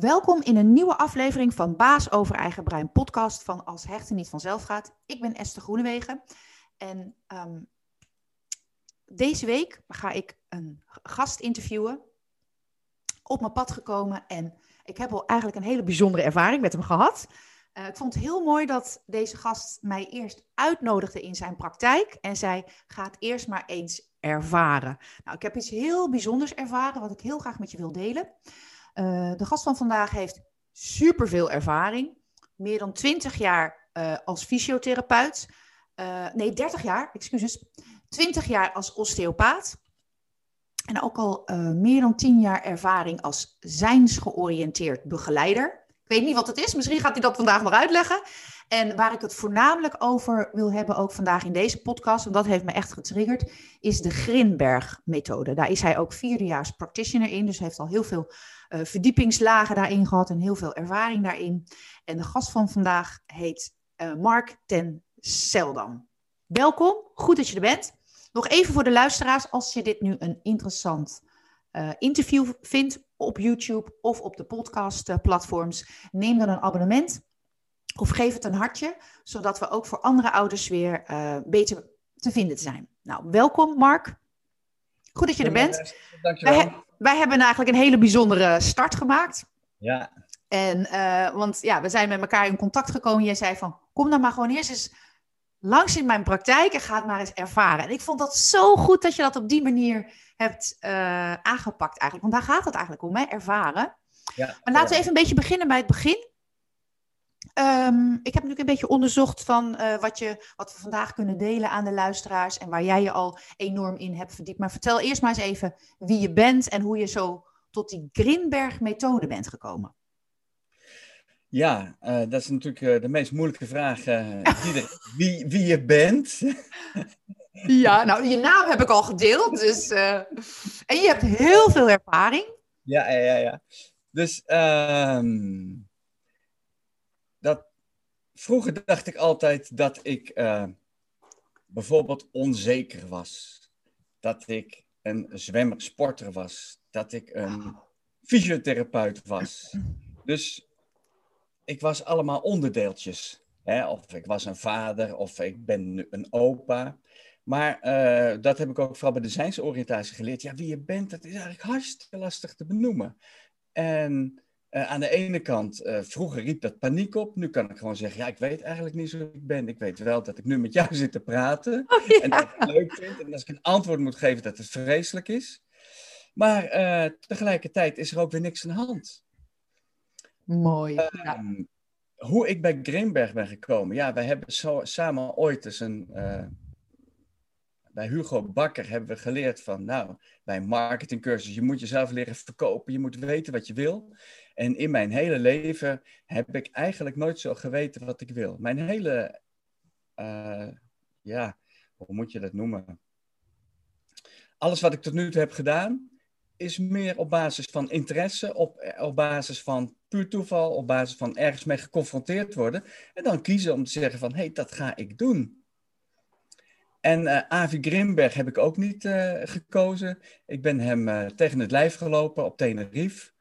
Welkom in een nieuwe aflevering van Baas over eigen brein podcast van Als Hechten niet vanzelf gaat. Ik ben Esther Groenewegen en ehm, deze week ga ik een gast interviewen. Op mijn pad gekomen en ik heb al eigenlijk een hele bijzondere ervaring met hem gehad. Uh, ik vond het heel mooi dat deze gast mij eerst uitnodigde in zijn praktijk en zei: ga het eerst maar eens ervaren. Nou, ik heb iets heel bijzonders ervaren wat ik heel graag met je wil delen. Uh, de gast van vandaag heeft superveel ervaring. Meer dan 20 jaar uh, als fysiotherapeut. Uh, nee, 30 jaar, excuses. 20 jaar als osteopaat. En ook al meer dan 10 jaar ervaring als zijnsgeoriënteerd begeleider. Ik weet niet wat het is, misschien gaat hij dat vandaag nog uitleggen. En waar ik het voornamelijk over wil hebben, ook vandaag in deze podcast, en dat heeft me echt getriggerd, is de Grinberg-methode. Daar is hij ook vierdejaars practitioner in, dus heeft al heel veel uh, verdiepingslagen daarin gehad en heel veel ervaring daarin. En de gast van vandaag heet uh, Mark ten Seldam. Welkom, goed dat je er bent. Nog even voor de luisteraars, als je dit nu een interessant uh, interview vindt op YouTube of op de podcastplatforms, neem dan een abonnement of geef het een hartje, zodat we ook voor andere ouders weer beter te vinden zijn. Nou, welkom Mark. Goed dat je er bent. Dankjewel wij hebben eigenlijk een hele bijzondere start gemaakt. Ja. En, uh, want ja, we zijn met elkaar in contact gekomen. Jij zei van, kom dan maar gewoon eerst eens langs in mijn praktijk en ga het maar eens ervaren. En ik vond dat zo goed dat je dat op die manier hebt uh, aangepakt eigenlijk. Want daar gaat het eigenlijk om, hè? ervaren. Ja, maar laten we even een beetje beginnen bij het begin. Um, ik heb natuurlijk een beetje onderzocht van uh, wat, je, wat we vandaag kunnen delen aan de luisteraars en waar jij je al enorm in hebt verdiept. Maar vertel eerst maar eens even wie je bent en hoe je zo tot die Grinberg-methode bent gekomen. Ja, uh, dat is natuurlijk uh, de meest moeilijke vraag. Wie, wie je bent. ja, nou, je naam heb ik al gedeeld. Dus, en je hebt heel veel ervaring. Ja, ja, ja. Dus. Um dat, vroeger dacht ik altijd dat ik uh, bijvoorbeeld onzeker was. Dat ik een zwemmer, sporter was. Dat ik een fysiotherapeut was. Dus ik was allemaal onderdeeltjes. Hè? Of ik was een vader, of ik ben een opa. Maar uh, dat heb ik ook vooral bij de zijnsoriëntatie geleerd. Ja, wie je bent, dat is eigenlijk hartstikke lastig te benoemen. En uh, aan de ene kant, uh, vroeger riep dat paniek op. Nu kan ik gewoon zeggen, ja, ik weet eigenlijk niet zo wie ik ben. Ik weet wel dat ik nu met jou zit te praten. Oh, ja. En dat ik het leuk vind. En als ik een antwoord moet geven, dat het vreselijk is. Maar uh, tegelijkertijd is er ook weer niks aan de hand. Mooi. Ja. Ehm, hoe ik bij Grimberg ben gekomen. Ja, wij hebben zo, samen ooit eens een bij Hugo Bakker hebben we geleerd van, nou, bij een marketingcursus, je moet jezelf leren verkopen, je moet weten wat je wil. En in mijn hele leven heb ik eigenlijk nooit zo geweten wat ik wil. Mijn hele, uh, ja, hoe moet je dat noemen? Alles wat ik tot nu toe heb gedaan, is meer op basis van interesse, op, op basis van puur toeval, op basis van ergens mee geconfronteerd worden. En dan kiezen om te zeggen van, hé, hey, dat ga ik doen. En uh, Avi Grimberg heb ik ook niet uh, gekozen. Ik ben hem tegen het lijf gelopen op Tenerife.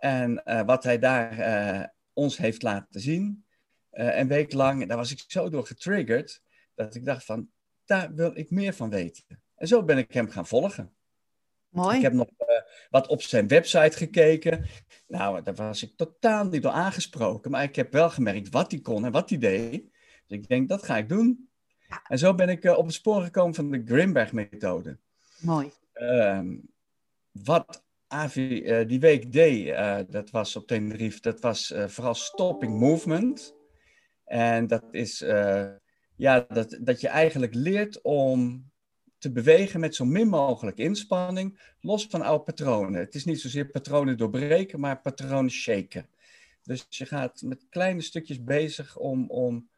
En wat hij daar ons heeft laten zien, een week lang, daar was ik zo door getriggerd, dat ik dacht van, daar wil ik meer van weten. En zo ben ik hem gaan volgen. Mooi. Ik heb nog wat op zijn website gekeken. Nou, daar was ik totaal niet door aangesproken, maar ik heb wel gemerkt wat hij kon en wat hij deed. Dus ik denk, dat ga ik doen. En zo ben ik uh, op het spoor gekomen van de Grimberg-methode. Mooi. Uh, wat Avi uh, die week deed, uh, dat was op Tenerife, dat was vooral stopping movement. En dat is ja, dat, dat je eigenlijk leert om te bewegen met zo min mogelijk inspanning, los van oude patronen. Het is niet zozeer patronen doorbreken, maar patronen shaken. Dus je gaat met kleine stukjes bezig om, om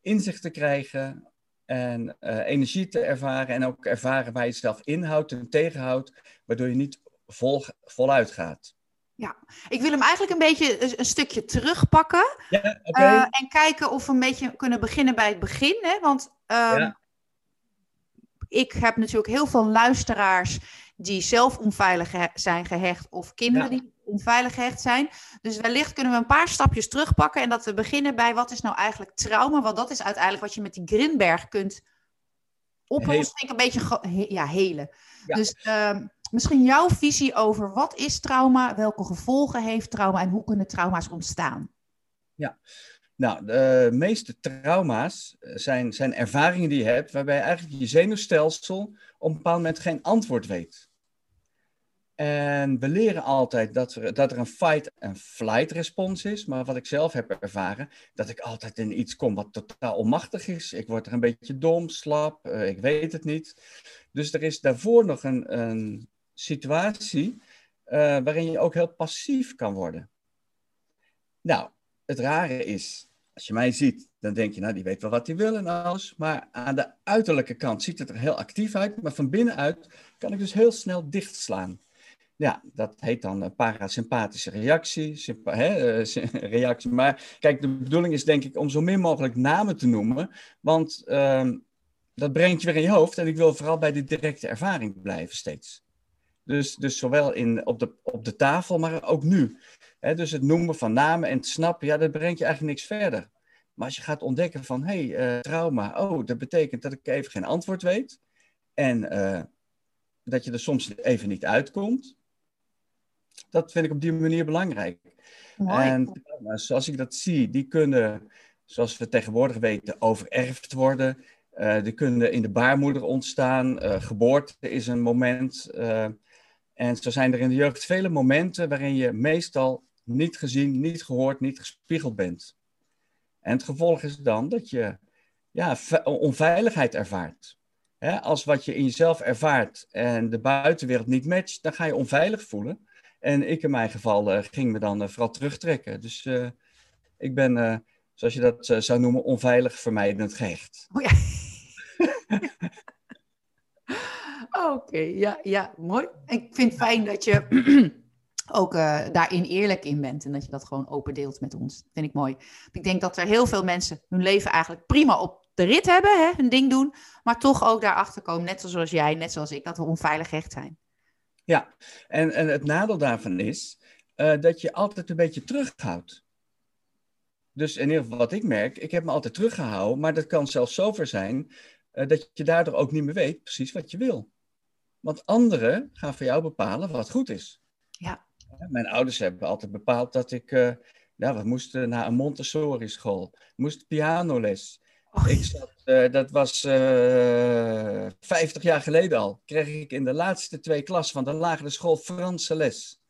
inzicht te krijgen, en energie te ervaren en ook ervaren waar je jezelf inhoudt en tegenhoudt, waardoor je niet vol, voluit gaat. Ja, ik wil hem eigenlijk een beetje een stukje terugpakken. Ja, okay. uh, en kijken of we een beetje kunnen beginnen bij het begin. Hè? Want um, ja. ik heb natuurlijk heel veel luisteraars die zelf onveilig zijn gehecht of kinderen ja. die onveilig gehecht zijn. Dus wellicht kunnen we een paar stapjes terugpakken en dat we beginnen bij wat is nou eigenlijk trauma? Want dat is uiteindelijk wat je met die Grinberg kunt oplossen. Ik een beetje ja, helen. Dus ehm, misschien jouw visie over wat is trauma, welke gevolgen heeft trauma en hoe kunnen trauma's ontstaan? Ja, nou, de meeste trauma's zijn, zijn ervaringen die je hebt waarbij eigenlijk je zenuwstelsel op een bepaald moment geen antwoord weet. En we leren altijd dat er, dat er een fight- en flight-respons is. Maar wat ik zelf heb ervaren, dat ik altijd in iets kom wat totaal onmachtig is. Ik word er een beetje dom, slap, uh, ik weet het niet. Dus er is daarvoor nog een, een situatie uh, waarin je ook heel passief kan worden. Nou, het rare is, als je mij ziet, dan denk je, nou, die weet wel wat hij wil en alles. Maar aan de uiterlijke kant ziet het er heel actief uit. Maar van binnenuit kan ik dus heel snel dichtslaan. Ja, dat heet dan een parasympathische reactie, hè, eh, reactie. Maar kijk, de bedoeling is denk ik om zo min mogelijk namen te noemen. Want uh, dat brengt je weer in je hoofd. En ik wil vooral bij de directe ervaring blijven steeds. Dus, dus zowel in, op, de, op de tafel, maar ook nu. dus het noemen van namen en het snappen, ja, dat brengt je eigenlijk niks verder. Maar als je gaat ontdekken van, hé, hey, uh, trauma, oh, dat betekent dat ik even geen antwoord weet. En uh, dat je er soms even niet uitkomt. Dat vind ik op die manier belangrijk. Mooi. En zoals ik dat zie, die kunnen, zoals we tegenwoordig weten, overerfd worden. Uh, die kunnen in de baarmoeder ontstaan. geboorte is een moment. En zo zijn er in de jeugd vele momenten waarin je meestal niet gezien, niet gehoord, niet gespiegeld bent. En het gevolg is dan dat je ja, onveiligheid ervaart. als wat je in jezelf ervaart en de buitenwereld niet matcht, dan ga je onveilig voelen. En ik in mijn geval uh, ging me dan uh, vooral terugtrekken. Dus uh, ik ben, zoals je dat zou noemen, onveilig vermijdend gehecht. Oh ja. Oké, ja, ja, mooi. Ik vind het fijn dat je ook uh, daarin eerlijk in bent en dat je dat gewoon open deelt met ons. vind ik mooi. Ik denk dat er heel veel mensen hun leven eigenlijk prima op de rit hebben, hè, hun ding doen, maar toch ook daarachter komen, net zoals jij, net zoals ik, dat we onveilig recht zijn. Ja, en, en het nadeel daarvan is uh, dat je altijd een beetje terughoudt. Dus in ieder geval wat ik merk, ik heb me altijd teruggehouden, maar dat kan zelfs zover zijn uh, dat je daardoor ook niet meer weet precies wat je wil. Want anderen gaan voor jou bepalen wat goed is. Ja. Mijn ouders hebben altijd bepaald dat ik, uh, ja, we moesten naar een Montessori school, moest pianoles. Oh. Ik zat, uh, dat was uh, eh, 50 jaar geleden al, kreeg ik in de laatste twee klassen van de lagere school Franse les.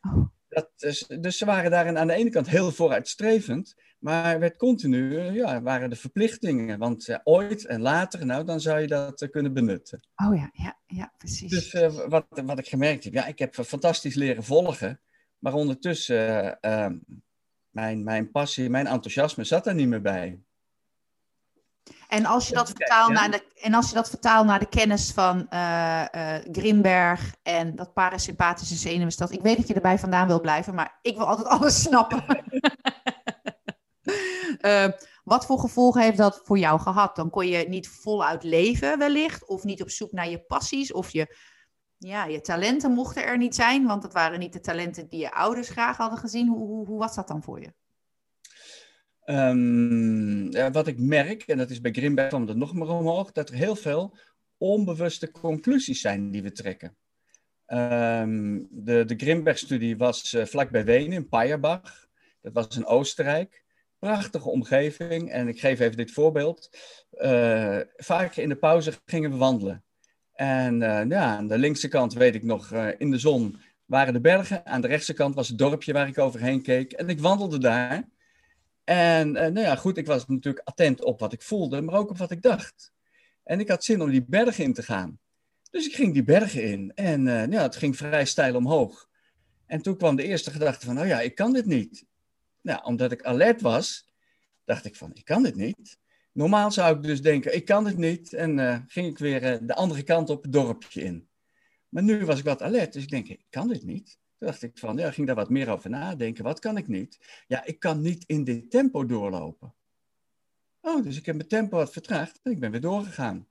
Oh. Dat, dus, dus ze waren daarin aan de ene kant heel vooruitstrevend, maar werd continu, eh, ja, waren de verplichtingen. Want uh, ooit en later, nou, dan zou je dat uh, kunnen benutten. Oh ja, ja, ja, precies. Dus wat, wat ik gemerkt heb, ja, ik heb fantastisch leren volgen. Maar ondertussen, ehm, mijn, mijn passie, mijn enthousiasme zat er niet meer bij. En als je dat vertaalt naar de, en als je dat vertaalt naar de kennis van uh, uh, Grimberg en dat parasympathische zenuwstelsel. Ik weet dat je erbij vandaan wil blijven, maar ik wil altijd alles snappen. uh, wat voor gevolgen heeft dat voor jou gehad? Dan kon je niet voluit leven wellicht, of niet op zoek naar je passies, of je, ja, je talenten mochten er niet zijn, want het waren niet de talenten die je ouders graag hadden gezien. Hoe, hoe, was dat dan voor je? Ja, wat ik merk, en dat is bij Grimberg er nog maar omhoog, dat er heel veel onbewuste conclusies zijn die we trekken. Um, de de Grimberg-studie was uh, vlakbij Wenen, in Payerbach. Dat was in Oostenrijk. Prachtige omgeving. En ik geef even dit voorbeeld. Uh, vaak in de pauze gingen we wandelen. En uh, ja, aan de linkse kant weet ik nog, in de zon waren de bergen. Aan de rechtse kant was het dorpje waar ik overheen keek. En ik wandelde daar. En nou ja, goed, ik was natuurlijk attent op wat ik voelde, maar ook op wat ik dacht. En ik had zin om die bergen in te gaan. Dus ik ging die bergen in en ja, het ging vrij steil omhoog. En toen kwam de eerste gedachte van, oh ja, ik kan dit niet. Nou, omdat ik alert was, dacht ik van, ik kan dit niet. Normaal zou ik dus denken, ik kan dit niet. En uh, ging ik weer de andere kant op het dorpje in. Maar nu was ik wat alert, dus ik denk, ik kan dit niet. Toen dacht ik van, ja, ging daar wat meer over nadenken. Wat kan ik niet? Ja, ik kan niet in dit tempo doorlopen. Oh, dus ik heb mijn tempo wat vertraagd en ik ben weer doorgegaan.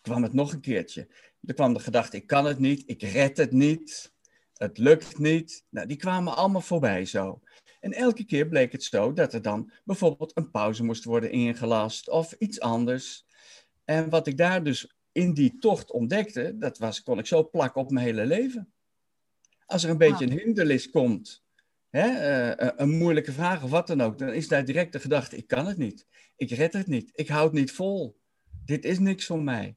Kwam het nog een keertje. Er kwam de gedachte, ik kan het niet, ik red het niet. het lukt niet. Nou, die kwamen allemaal voorbij zo. En elke keer bleek het zo dat er dan bijvoorbeeld een pauze moest worden ingelast of iets anders. En wat ik daar dus in die tocht ontdekte, dat was, kon ik zo plakken op mijn hele leven. Als er een beetje een hindernis komt, hè, uh, een moeilijke vraag of wat dan ook, dan is daar direct de gedachte, ik kan het niet. Ik red het niet. Ik houd niet vol. Dit is niks voor mij.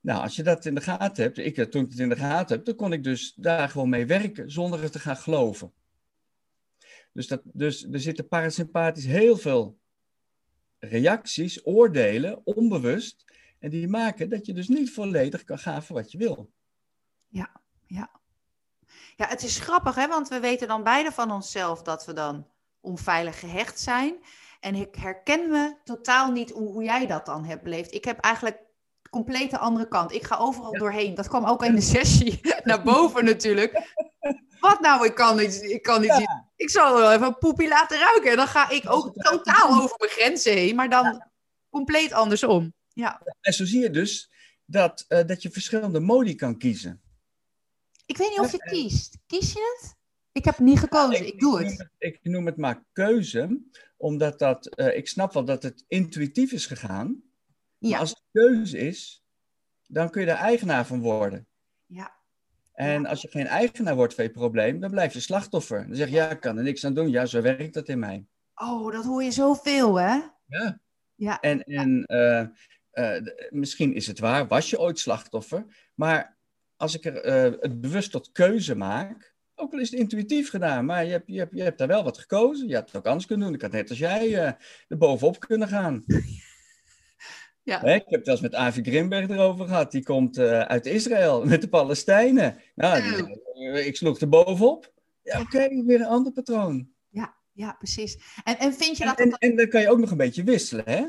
Nou, als je dat in de gaten hebt, ik, toen ik het in de gaten heb, dan kon ik dus daar gewoon mee werken zonder het te gaan geloven. Dus, dat, dus er zitten parasympathisch heel veel reacties, oordelen, onbewust. En die maken dat je dus niet volledig kan gaan voor wat je wil. Ja, ja. Ja, het is grappig, hè? want we weten dan beide van onszelf dat we dan onveilig gehecht zijn. En ik herken me totaal niet hoe, hoe jij dat dan hebt beleefd. Ik heb eigenlijk complete andere kant. Ik ga overal doorheen. Dat kwam ook in de sessie naar boven natuurlijk. Wat nou, ik kan niet, ik kan niet zien. Ik zal wel even een poepie laten ruiken. En dan ga ik ook totaal over mijn grenzen heen, maar dan compleet andersom. Ja. En zo zie je dus dat, uh, dat je verschillende modi kan kiezen. Ik weet niet of je kiest. Kies je het? Ik heb niet gekozen, ik, doe het. Ik noem het maar keuze, omdat dat, uh, ik snap wel dat het intuïtief is gegaan. Maar als het keuze is, dan kun je er eigenaar van worden. Ja. En als je geen eigenaar wordt van je probleem, dan blijf je slachtoffer. Dan zeg je, ja, ik kan er niks aan doen. Ja, zo werkt dat in mij. Oh, dat hoor je zoveel, hè? Ja. ja. En, en uh, uh, misschien is het waar, was je ooit slachtoffer. Maar als ik er, uh, het bewust tot keuze maak, ook al is het intuïtief gedaan, maar je hebt, je, hebt, je hebt daar wel wat gekozen. Je had het ook anders kunnen doen. Ik had net als jij er bovenop kunnen gaan. Ja. ik heb het wel eens met Avi Grimberg erover gehad. Die komt uh, uit Israël met de Palestijnen. Nou, die, uh, ik sloeg er bovenop. Ja, oké, okay, weer een ander patroon. Ja, ja precies. En, en vind je dat... En, en, dan kan je ook nog een beetje wisselen, hè?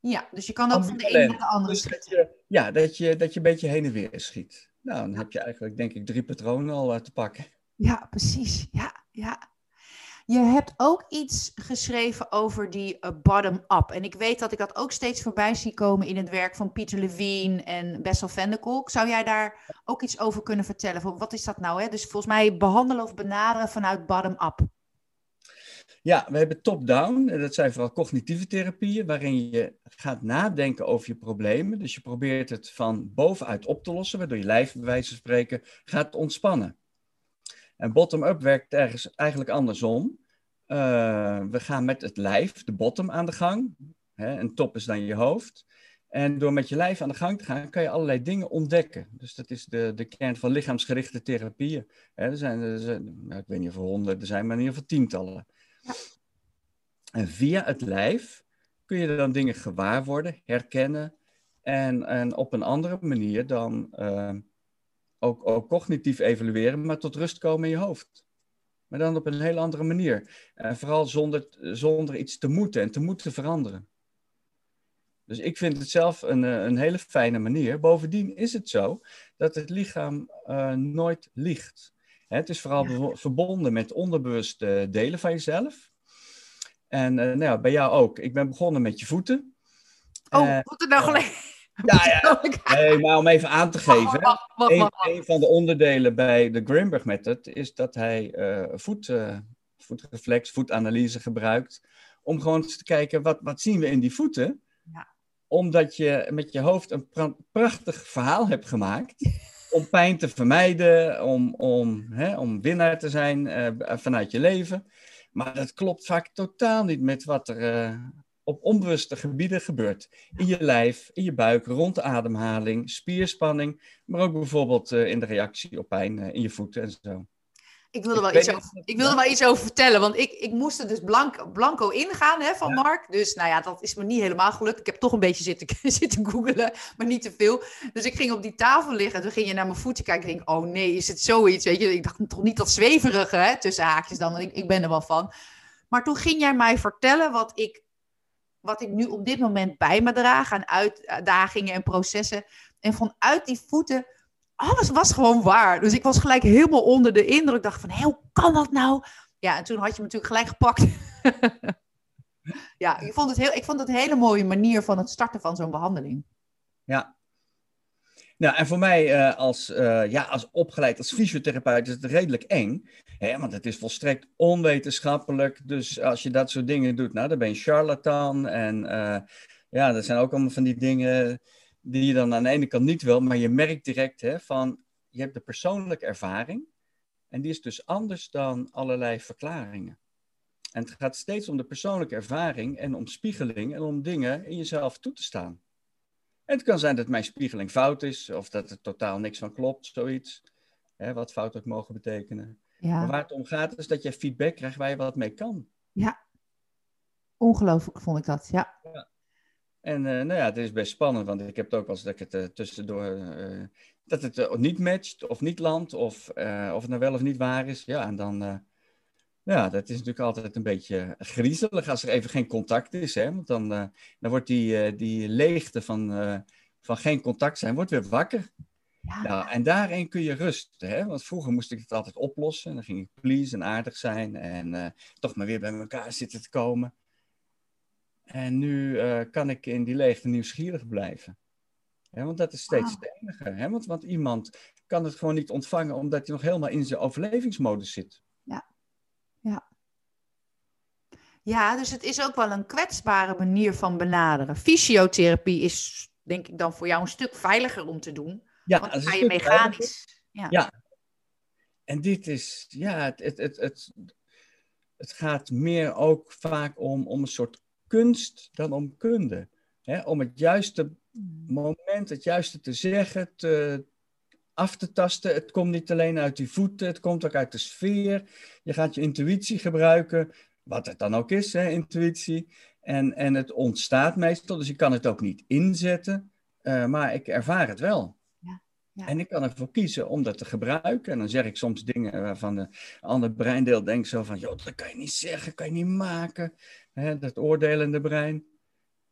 Ja, dus je kan ook van de ene naar de andere dus dat je, Ja, dat je, dat je een beetje heen en weer schiet. Nou, dan heb je eigenlijk, denk ik, drie patronen al te pakken. Ja, precies. Ja, ja. Je hebt ook iets geschreven over die uh, bottom-up. En ik weet dat ik dat ook steeds voorbij zie komen in het werk van Pieter Levine en Bessel van der Kolk. Zou jij daar ook iets over kunnen vertellen? Wat is dat nou? Hè? Dus volgens mij behandelen of benaderen vanuit bottom-up. Ja, we hebben top-down. Dat zijn vooral cognitieve therapieën, waarin je gaat nadenken over je problemen. Dus je probeert het van bovenuit op te lossen, waardoor je lijf, bij wijze van spreken, gaat ontspannen. En bottom-up werkt ergens eigenlijk andersom. Uh, we gaan met het lijf, de bottom, aan de gang. Hè, en top is dan je hoofd. En door met je lijf aan de gang te gaan, kan je allerlei dingen ontdekken. Dus dat is de, de kern van lichaamsgerichte therapieën. Hè, er zijn, er zijn nou, ik weet niet of er honderden zijn, maar in ieder geval tientallen. En via het lijf kun je dan dingen gewaar worden, herkennen. En, en op een andere manier dan uh, ook, ook cognitief evalueren, maar tot rust komen in je hoofd. Maar dan op een hele andere manier. En vooral zonder, zonder iets te moeten en te moeten veranderen. Dus ik vind het zelf een, eh, een hele fijne manier. Bovendien is het zo dat het lichaam uh, nooit liegt. het is vooral verbonden met onderbewuste delen van jezelf. En uh, nou ja, bij jou ook. Ik ben begonnen met je voeten. Oh, voeten nou gelijk. Ja, ja. Nee, maar om even aan te geven. een, van de onderdelen bij de Grimberg Method is dat hij uh, voet, uh, voetreflex, voetanalyse gebruikt. Om gewoon te kijken, wat, wat zien we in die voeten? Ja. Omdat je met je hoofd een pra prachtig verhaal hebt gemaakt. om pijn te vermijden, om, om, hè, om winnaar te zijn uh, vanuit je leven. Maar dat klopt vaak totaal niet met wat er op onbewuste gebieden gebeurt. In je lijf, in je buik, rond de ademhaling, spierspanning, maar ook bijvoorbeeld uh, in de reactie op pijn uh, in je voeten en zo. Ik wilde, wel, iets over, ik wilde wel iets over vertellen, want ik, ik moest er dus blank, blanco ingaan hè, van Mark. Dus nou ja, dat is me niet helemaal gelukt. Ik heb toch een beetje zitten, zitten googelen, maar niet te veel. Dus ik ging op die tafel liggen en toen ging je naar mijn voeten kijken. Ik denk, oh nee, is het zoiets? Weet je, ik dacht toch niet dat zweverige, hè, tussen haakjes dan, want ik, ik ben er wel van. Maar toen ging jij mij vertellen wat ik wat ik nu op dit moment bij me draag aan uitdagingen en processen. En vanuit die voeten, alles was gewoon waar. Dus ik was gelijk helemaal onder de indruk. Dacht van, hoe kan dat nou? Ja, en toen had je me natuurlijk gelijk gepakt. ja, ik vond, het heel, ik vond het een hele mooie manier van het starten van zo'n behandeling. Ja. Nou, en voor mij uh, als, uh, ja, als opgeleid als fysiotherapeut is het redelijk eng. Hè, want het is volstrekt onwetenschappelijk. Dus als je dat soort dingen doet, nou, dan ben je charlatan. En uh, ja, dat zijn ook allemaal van die dingen die je dan aan de ene kant niet wil. Maar je merkt direct hè, van, je hebt de persoonlijke ervaring. En die is dus anders dan allerlei verklaringen. En het gaat steeds om de persoonlijke ervaring en om spiegeling en om dingen in jezelf toe te staan. Het kan zijn dat mijn spiegeling fout is, of dat er totaal niks van klopt, zoiets. Hè, wat fout ook mogen betekenen. Ja. Maar waar het om gaat is dat je feedback krijgt waar je wat mee kan. Ja, ongelooflijk vond ik dat, ja. ja. En uh, nou ja, het is best spannend, want ik heb het ook als dat ik het uh, tussendoor, uh, dat het niet matcht of niet landt, of, of het nou wel of niet waar is. Ja, en dan, ja, dat is natuurlijk altijd een beetje griezelig als er even geen contact is. Hè? Want dan, uh, dan wordt die, uh, die leegte van, uh, van geen contact zijn, wordt weer wakker. Ja. Nou, en daarin kun je rusten. Hè? Want vroeger moest ik het altijd oplossen. Dan ging ik please en aardig zijn. En toch maar weer bij elkaar zitten te komen. En nu kan ik in die leegte nieuwsgierig blijven. Ja, want dat is steeds wow. het enige. Hè? Want, want iemand kan het gewoon niet ontvangen omdat hij nog helemaal in zijn overlevingsmodus zit. Ja. Ja, dus het is ook wel een kwetsbare manier van benaderen. Fysiotherapie is denk ik dan voor jou een stuk veiliger om te doen. Ja, want dan ga je mechanisch. Ja. ja. En dit is, ja, het, het, het, het, het gaat meer ook vaak om, om een soort kunst dan om kunde. Hè? Om het juiste hmm. moment, het juiste te zeggen, te, af te tasten. Het komt niet alleen uit die voeten, het komt ook uit de sfeer. Je gaat je intuïtie gebruiken, wat het dan ook is, hè, intuïtie. En, en het ontstaat meestal, dus ik kan het ook niet inzetten, uh, maar ik ervaar het wel. Ja, ja. En ik kan ervoor kiezen om dat te gebruiken. En dan zeg ik soms dingen waarvan de andere breindeel denkt zo van... joh, dat kan je niet zeggen, kan je niet maken. Hè, dat oordelende brein.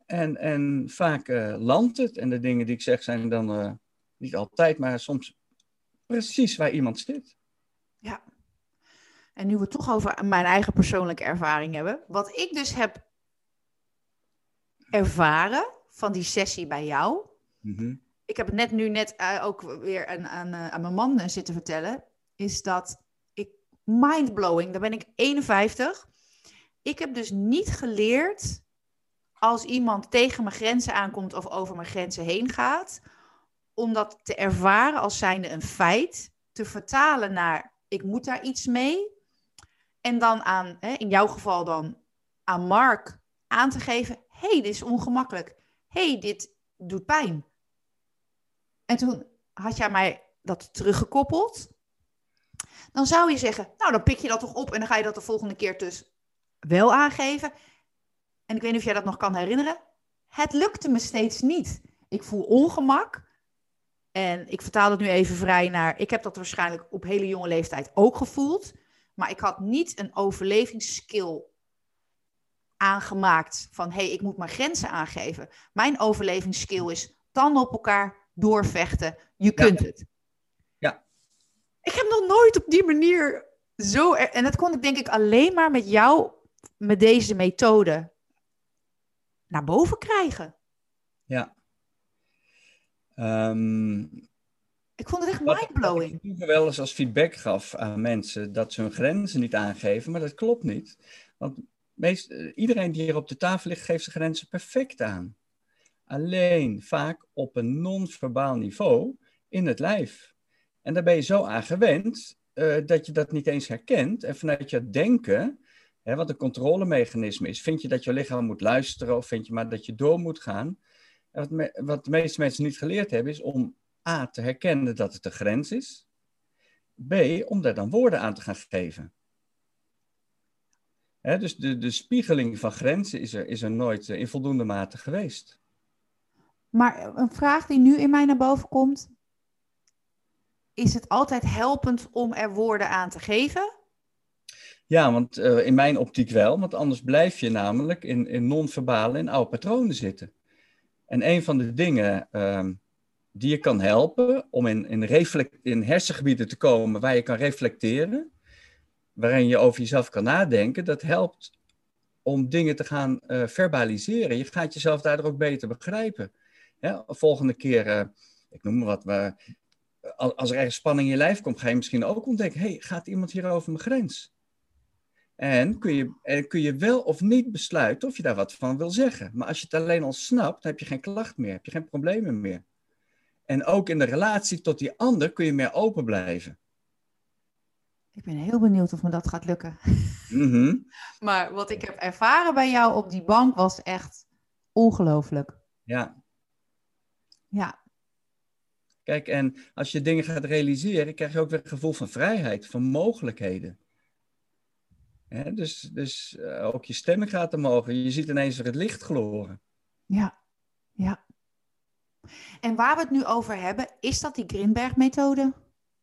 En, en vaak uh, landt het. En de dingen die ik zeg zijn dan... Uh, niet altijd, maar soms precies waar iemand zit. Ja. En nu we het toch over mijn eigen persoonlijke ervaring hebben. Wat ik dus heb ervaren van die sessie bij jou. Mhm. Ik heb het net nu net uh, ook weer aan, aan, uh, aan mijn man uh, zitten vertellen. Is dat ik mindblowing, dan ben ik 51. Ik heb dus niet geleerd als iemand tegen mijn grenzen aankomt of over mijn grenzen heen gaat om dat te ervaren als zijnde een feit, te vertalen naar ik moet daar iets mee. En dan aan, hè, in jouw geval dan, aan Mark aan te geven, hé, hey, dit is ongemakkelijk. Hey, dit doet pijn. En toen had jij mij dat teruggekoppeld. Dan zou je zeggen, nou dan pik je dat toch op en dan ga je dat de volgende keer dus wel aangeven. En ik weet niet of jij dat nog kan herinneren. Het lukte me steeds niet. Ik voel ongemak. En ik vertaal het nu even vrij naar. Ik heb dat waarschijnlijk op hele jonge leeftijd ook gevoeld. Maar ik had niet een overlevingsskill aangemaakt van hé, hey, ik moet mijn grenzen aangeven. Mijn overlevingsskill is tanden op elkaar, doorvechten. Je kunt het. Ja. Ik heb nog nooit op die manier zo. En dat kon ik denk ik alleen maar met jou, met deze methode, naar boven krijgen. Ja. Um, ik vond het echt mindblowing. Ik wel eens als feedback gaf aan mensen dat ze hun grenzen niet aangeven, maar dat klopt niet. Want meest, eh, iedereen die hier op de tafel ligt, geeft zijn grenzen perfect aan. Alleen vaak op een non-verbaal niveau in het lijf. En daar ben je zo aan gewend uh, dat je dat niet eens herkent. En vanuit je denken, hè, wat een controlemechanisme is, vind je dat je lichaam moet luisteren of vind je maar dat je door moet gaan wat, wat de meeste mensen niet geleerd hebben, is om A te herkennen dat het een grens is. B, om daar dan woorden aan te gaan geven. dus de, de spiegeling van grenzen is er, is er nooit eh, in voldoende mate geweest. Maar een vraag die nu in mij naar boven komt. Is het altijd helpend om er woorden aan te geven? Ja, want uh, in mijn optiek wel, want anders blijf je namelijk in, in non-verbale en oude patronen zitten. En een van de dingen ehm, die je kan helpen om in, in, reflect, in hersengebieden te komen waar je kan reflecteren, waarin je over jezelf kan nadenken, dat helpt om dingen te gaan uh, verbaliseren. Je gaat jezelf daardoor ook beter begrijpen. Volgende keer uh, ik noem maar wat, maar als er ergens spanning in je lijf komt, ga je misschien ook ontdekken, hey, gaat iemand hier over mijn grens? En kun je, kun je wel of niet besluiten of je daar wat van wil zeggen. Maar als je het alleen al snapt, heb je geen klacht meer, heb je geen problemen meer. En ook in de relatie tot die ander kun je meer open blijven. Ik ben heel benieuwd of me dat gaat lukken. Mhm. Maar wat ik heb ervaren bij jou op die bank was echt ongelooflijk. Ja. Ja. Kijk, en als je dingen gaat realiseren, krijg je ook weer een gevoel van vrijheid, van mogelijkheden. dus dus uh, ook je stemming gaat omhoog. Je ziet ineens weer het licht gloren. Ja, ja. En waar we het nu over hebben, is dat die Grimberg-methode?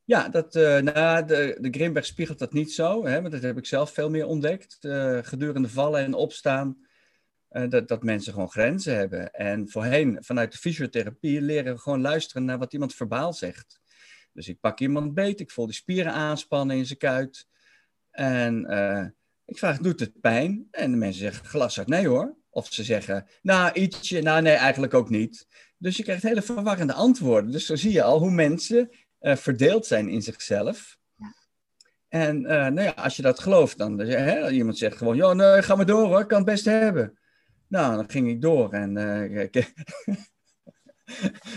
Ja, dat, uh, nou, de, de Grimberg spiegelt dat niet zo, hè, maar dat heb ik zelf veel meer ontdekt. Uh, gedurende vallen en opstaan, uh, dat, dat mensen gewoon grenzen hebben. En voorheen, vanuit de fysiotherapie, leren we gewoon luisteren naar wat iemand verbaal zegt. Dus ik pak iemand beet, ik voel die spieren aanspannen in zijn kuit. En ik vraag, doet het pijn? En de mensen zeggen glashard nee hoor. Of ze zeggen, nou ietsje, nou nee, eigenlijk ook niet. Dus je krijgt hele verwarrende antwoorden. Dus zo zie je al hoe mensen uh, verdeeld zijn in zichzelf. Ja. En uh, nou ja, als je dat gelooft, dan hè, iemand zegt gewoon, ja, nee, ga maar door hoor, ik kan het best hebben. Nou, dan ging ik door en uh, ik,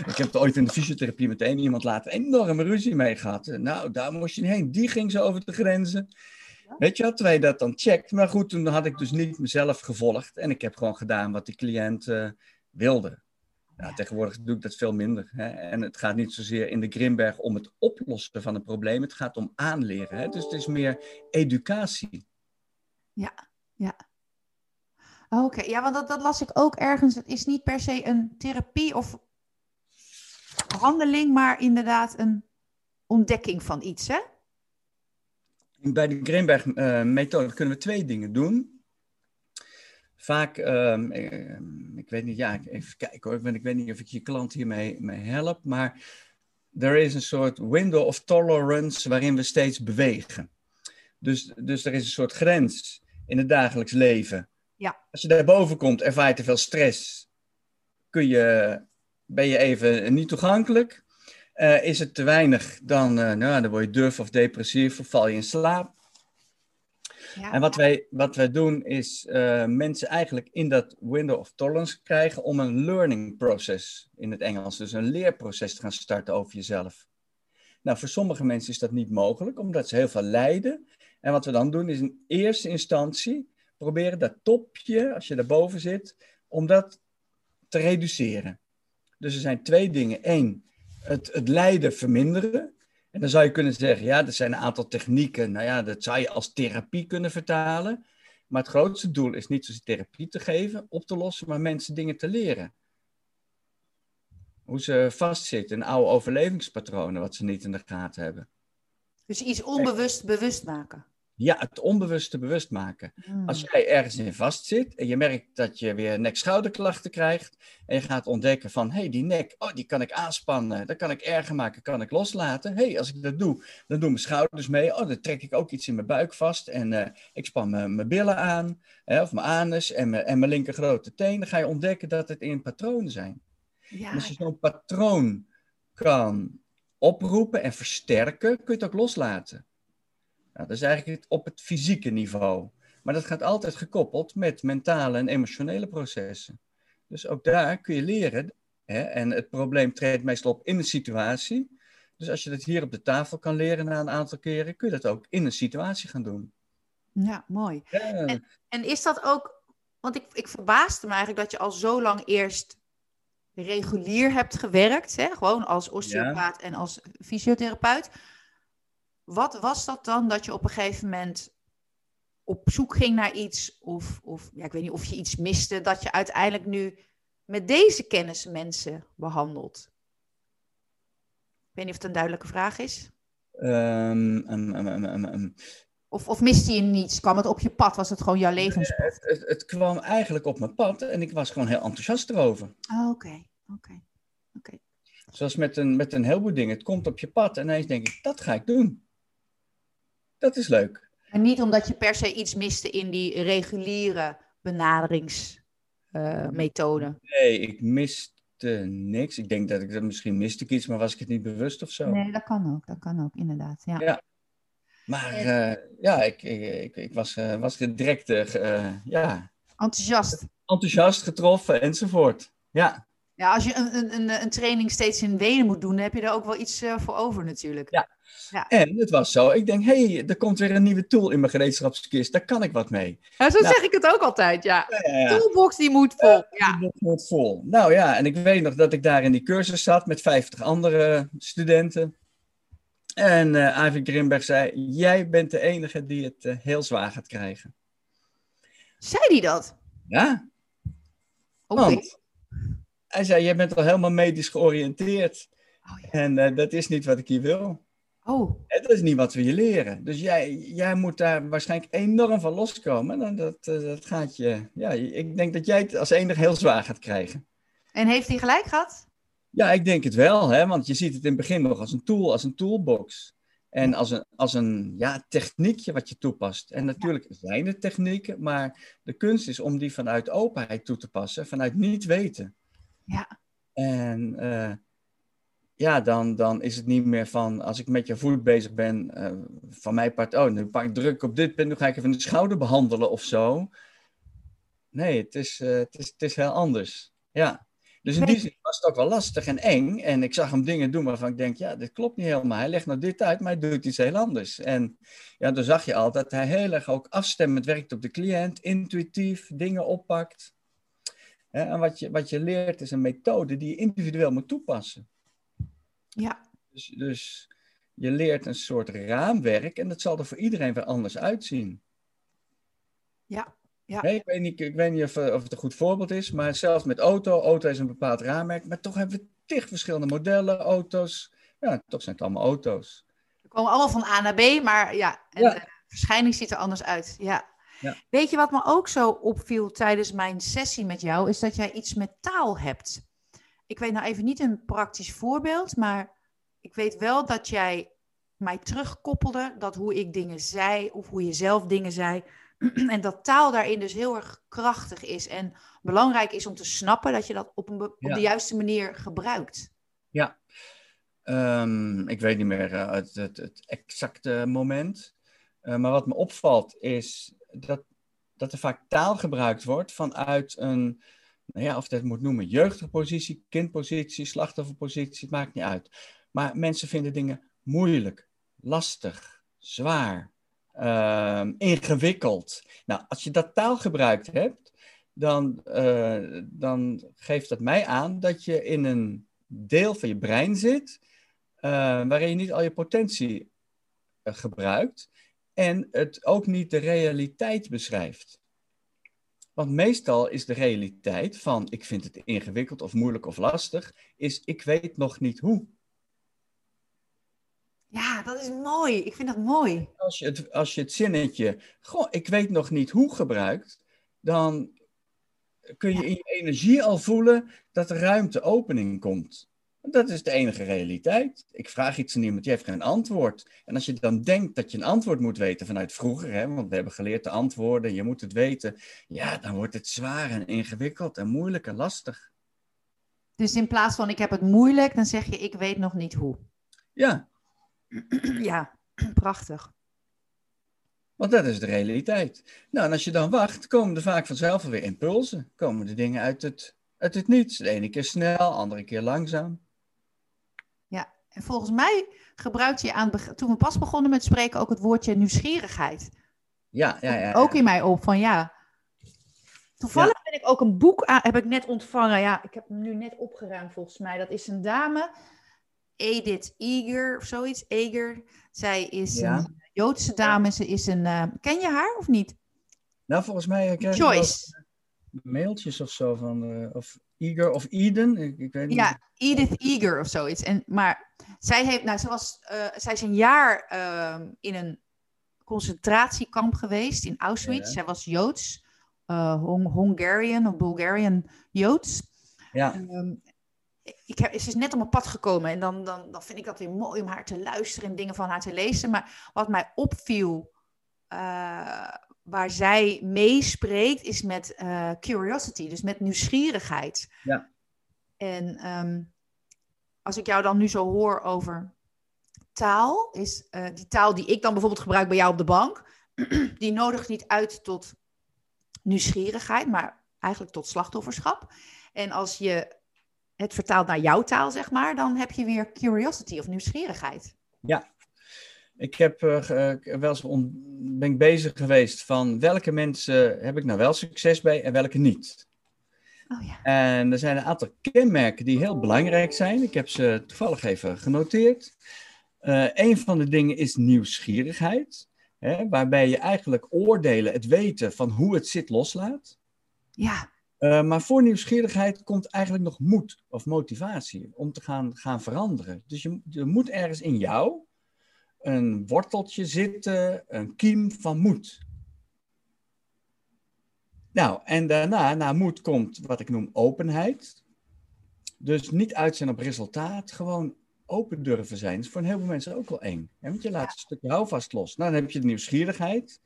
ik heb ooit in de fysiotherapie meteen iemand laten enorme ruzie mee gehad. Nou, daar moest je niet heen. Die ging zo over de grenzen. Ja. Weet je terwijl je dat dan checkt. Maar goed, toen had ik dus niet mezelf gevolgd. En ik heb gewoon gedaan wat die cliënt wilde. Nou, tegenwoordig doe ik dat veel minder. Hè? En het gaat niet zozeer in de Grimberg om het oplossen van een probleem. Het gaat om aanleren. Hè? Dus het is meer educatie. Ja, ja. Oké, ja, want dat, dat las ik ook ergens. Het is niet per se een therapie of handeling, maar inderdaad een ontdekking van iets, hè? Bij de Grimberg-methode uh, kunnen we twee dingen doen vaak, um, ik weet niet, ja, even kijken hoor, ik weet niet of ik je klant hiermee mee help, maar er is een soort window of tolerance waarin we steeds bewegen. Dus, dus er is een soort grens in het dagelijks leven. Ja. Als je daarboven komt, ervaar je te veel stress, kun je, ben je even niet toegankelijk. Uh, is het te weinig, dan, uh, nou, dan word je durf of depressief of val je in slaap. En wat wij, wat wij doen is uh, mensen eigenlijk in dat window of tolerance krijgen om een learning process in het Engels, dus een leerproces te gaan starten over jezelf. Nou, voor sommige mensen is dat niet mogelijk, omdat ze heel veel lijden. En wat we dan doen is in eerste instantie proberen dat topje, als je daarboven zit, om dat te reduceren. Dus er zijn twee dingen. Eén, het, het lijden verminderen. Dan zou je kunnen zeggen, ja, er zijn een aantal technieken. Nou ja, dat zou je als therapie kunnen vertalen. Maar het grootste doel is niet zozeer therapie te geven, op te lossen, maar mensen dingen te leren. Hoe ze vastzitten in oude overlevingspatronen, wat ze niet in de gaten hebben. Dus iets onbewust bewust maken. Ja, het onbewuste bewust maken. Hmm. Als jij ergens in vastzit en je merkt dat je weer nek-schouderklachten krijgt en je gaat ontdekken van, hé, hey, die nek, oh, die kan ik aanspannen, dat kan ik erger maken, kan ik loslaten. Hé, hey, als ik dat doe, dan doen mijn schouders mee, oh, dan trek ik ook iets in mijn buik vast en uh, ik span mijn billen aan, hè, of mijn anus en mijn, en mijn linker grote teen. Dan ga je ontdekken dat het in patronen zijn. Ja. als je zo'n patroon kan oproepen en versterken, kun je het ook loslaten. Nou, dat is eigenlijk op het fysieke niveau. Maar dat gaat altijd gekoppeld met mentale en emotionele processen. Dus ook daar kun je leren. Hè, en het probleem treedt meestal op in een situatie. Dus als je dat hier op de tafel kan leren na een aantal keren, kun je dat ook in een situatie gaan doen. Ja, mooi. En, en, is dat ook, want ik, ik verbaasde me eigenlijk dat je al zo lang eerst regulier hebt gewerkt, hè? gewoon als osteopaat en als fysiotherapeut. Wat was dat dan dat je op een gegeven moment op zoek ging naar iets, of, of ja, ik weet niet of je iets miste, dat je uiteindelijk nu met deze kennis mensen behandelt? Ik weet niet of het een duidelijke vraag is. Um, um, um, of, of miste je niets? Kwam het op je pad? Was het gewoon jouw levenspad? Het, het, het, kwam eigenlijk op mijn pad en ik was gewoon heel enthousiast erover. Oh, oké, oké, oké. Zoals met een, met een heleboel dingen. Het komt op je pad en ineens denk ik, dat ga ik doen. Dat is leuk. En niet omdat je per se iets miste in die reguliere benaderingsmethode. Uh, nee, ik mis lukte niks. Ik denk dat ik dat misschien miste ik iets, maar was ik het niet bewust of zo. Nee, dat kan ook. Dat kan ook, inderdaad. Ja. Ja. Maar eh, ja, ik, ik, ik, was, eh, was direct eh, ja, Enthousiast. enthousiast getroffen enzovoort. Ja, Ja, als je een, een, een, training steeds in Wenen moet doen, dan heb je er ook wel iets voor over natuurlijk. Ja. En het was zo. Ik denk, hé, hey, er komt weer een nieuwe tool in mijn gereedschapskist. Daar kan ik wat mee. Ja, zo Nou. zeg ik het ook altijd, ja. Ja, ja, ja. Toolbox die moet vol. Ja. Wordt vol. Nou ja, en ik weet nog dat ik daar in die cursus zat met 50 andere studenten. En eh Ivy Grimberg zei: Jij bent de enige die het eh, heel zwaar gaat krijgen. Zei die dat? Ja, Oké. want hij zei: Jij bent al helemaal medisch georiënteerd. Oh, ja. En eh, dat is niet wat ik hier wil. Oh, En dat is niet wat we je leren. Dus jij, jij moet daar waarschijnlijk enorm van loskomen. En dat, eh, dat gaat je. Ja, ik denk dat jij het als enige heel zwaar gaat krijgen. en heeft hij gelijk gehad? Ja, ik denk het wel, hè? want je ziet het in het begin nog als een tool, als een toolbox. En als een, als een ja, techniekje wat je toepast. En natuurlijk zijn het technieken, maar de kunst is om die vanuit openheid toe te passen, vanuit niet weten. Ja. En eh, ja, dan, dan is het niet meer van, als ik met je voet bezig ben, eh, van mijn part, oh, nu pak ik druk op dit punt, nu ga ik even de schouder behandelen of zo. Nee, het is, eh, het is, het is heel anders. Ja. Dus in die zin was het ook wel lastig en eng. En ik zag hem dingen doen waarvan ik denk, ja, dit klopt niet helemaal. Hij legt nou dit uit, maar hij doet iets heel anders. En ja, dan zag je al dat hij heel erg ook afstemmend werkt op de cliënt, intuïtief dingen oppakt. En wat je, wat je leert is een methode die je individueel moet toepassen. Ja. Dus, dus je leert een soort raamwerk en dat zal er voor iedereen weer anders uitzien. Ja. Ja. Hè, ik weet niet, ik weet niet of, eh, of het een goed voorbeeld is, maar zelfs met auto, auto is een bepaald raamwerk, maar toch hebben we tig verschillende modellen, auto's. Ja, toch zijn het allemaal auto's. We komen allemaal van A naar B, maar ja, en Ja. de verschijning ziet er anders uit. Ja. Ja. Weet je wat me ook zo opviel tijdens mijn sessie met jou, is dat jij iets met taal hebt. Ik weet nou even niet een praktisch voorbeeld, maar ik weet wel dat jij mij terugkoppelde dat hoe ik dingen zei of hoe je zelf dingen zei. En dat taal daarin dus heel erg krachtig is en belangrijk is om te snappen dat je dat op, een op Ja. de juiste manier gebruikt. Ehm, ik weet niet meer eh, het, het, het exacte moment. Eh, maar wat me opvalt is dat, dat er vaak taal gebruikt wordt vanuit een, nou ja, of dat moet noemen, jeugdige positie, kindpositie, slachtofferpositie, het maakt niet uit. Maar mensen vinden dingen moeilijk, lastig, zwaar, ehm, ingewikkeld. Nou, als je dat taal gebruikt hebt, dan, eh, dan geeft dat mij aan dat je in een deel van je brein zit eh, waarin je niet al je potentie eh, gebruikt en het ook niet de realiteit beschrijft. Want meestal is de realiteit van ik vind het ingewikkeld of moeilijk of lastig, is ik weet nog niet hoe. Ja, dat is mooi. Ik vind dat mooi. Als je het, als je het zinnetje, goh, ik weet nog niet hoe gebruikt, dan kun je in je energie al voelen dat er ruimte opening komt. Dat is de enige realiteit. Ik vraag iets aan iemand, die heeft geen antwoord. En als je dan denkt dat je een antwoord moet weten vanuit vroeger, hè, want we hebben geleerd te antwoorden, je moet het weten, ja, dan wordt het zwaar en ingewikkeld en moeilijk en lastig. Dus in plaats van ik heb het moeilijk, dan zeg je ik weet nog niet hoe. Ja, Ja, prachtig. want dat is de realiteit. Nou, en als je dan wacht, komen er vaak vanzelf weer impulsen. Komen de dingen uit het, uit het niets. De ene keer snel, de andere keer langzaam. En volgens mij gebruikte je aan toen we pas begonnen met spreken ook het woordje nieuwsgierigheid. Ja, ja, ja. ja. Ook in mij op van ja. Toevallig ben ik ook een boek aan, heb ik net ontvangen. Ja, ik heb hem nu net opgeruimd volgens mij. Dat is een dame, Edith Eger of zoiets. Eger. Zij is Ja. een Joodse dame. Ze is een. eh, ken je haar of niet? Nou, volgens mij krijg je wel Joyce. mailtjes of zo van, eh, of Eager of Eden, ik, ik weet niet. Ja, Edith Eger of zoiets. En, maar zij, heeft, nou, ze was, eh, zij is een jaar ehm, in een concentratiekamp geweest in Auschwitz. Ja. Zij was Joods, eh, Hong- Hungarian of Bulgarian Joods. Ja, Ehm, ik heb, ze is net op mijn pad gekomen en dan, dan, dan vind ik dat weer mooi om haar te luisteren en dingen van haar te lezen. Maar wat mij opviel, eh, waar zij meespreekt, is met eh, curiosity, dus met nieuwsgierigheid. Ja. En ehm, als ik jou dan nu zo hoor over taal, is uh, die taal die ik dan bijvoorbeeld gebruik bij jou op de bank, die nodigt niet uit tot nieuwsgierigheid, maar eigenlijk tot slachtofferschap. En als je het vertaalt naar jouw taal, zeg maar, dan heb je weer curiosity of nieuwsgierigheid. Ja, ik heb uh, wel eens ben ik bezig geweest van welke mensen heb ik nou wel succes bij en welke niet. Oh, ja. En er zijn een aantal kenmerken die heel belangrijk zijn. Ik heb ze toevallig even genoteerd. Uh, een van de dingen is nieuwsgierigheid, hè, waarbij je eigenlijk oordelen, het weten van hoe het zit, loslaat. Ja. Uh, maar voor nieuwsgierigheid komt eigenlijk nog moed of motivatie om te gaan, gaan veranderen. Dus je, je moet ergens in jou een worteltje zitten, een kiem van moed. Nou, en daarna, na moed, komt wat ik noem openheid. Dus niet uit zijn op resultaat, gewoon open durven zijn. Dat is voor een heleboel mensen ook wel eng. Hè? Want je laat een stukje houvast los. Nou, dan heb je de nieuwsgierigheid.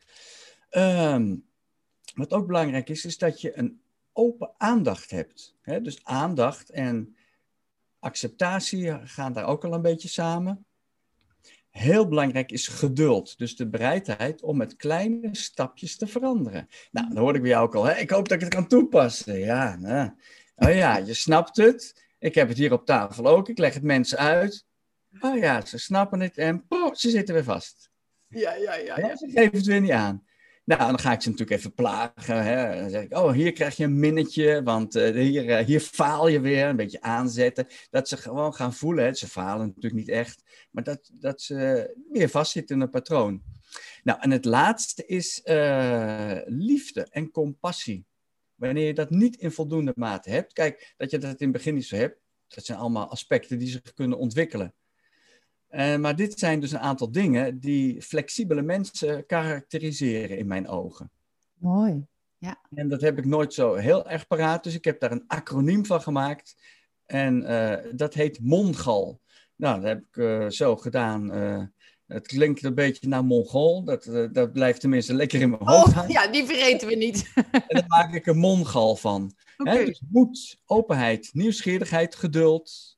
Ehm, wat ook belangrijk is, is dat je een open aandacht hebt. Hè? Dus aandacht en acceptatie gaan daar ook al een beetje samen. Heel belangrijk is geduld. Dus de bereidheid om met kleine stapjes te veranderen. Nou, dan hoorde ik bij jou ook al. Hè? Ik hoop dat ik het kan toepassen. Ja, nou. oh ja, je snapt het. Ik heb het hier op tafel ook. Ik leg het mensen uit. Oh ja, ze snappen het en poh, ze zitten weer vast. Ja, ja, ja. ja. Ze geven het weer niet aan. Nou, dan ga ik ze natuurlijk even plagen. Hè. Dan zeg ik, oh, hier krijg je een minnetje, want uh, hier, uh, hier faal je weer. Een beetje aanzetten. Dat ze gewoon gaan voelen. Hè. Ze falen natuurlijk niet echt. Maar dat, dat ze weer vastzitten in een patroon. Nou, en het laatste is uh, liefde en compassie. Wanneer je dat niet in voldoende mate hebt. Kijk, dat je dat in het begin niet zo hebt. Dat zijn allemaal aspecten die zich kunnen ontwikkelen. Uh, maar dit zijn dus een aantal dingen die flexibele mensen karakteriseren in mijn ogen. Mooi, ja. En dat heb ik nooit zo heel erg paraat, dus ik heb daar een acroniem van gemaakt. En uh, dat heet MONGAL. Nou, dat heb ik uh, zo gedaan. het klinkt een beetje naar Mongool. Dat, dat blijft tenminste lekker in mijn hoofd oh, Ja, die vergeten we niet. en daar maak ik een Mongal van. Okay. Hè? Dus moed, openheid, nieuwsgierigheid, geduld,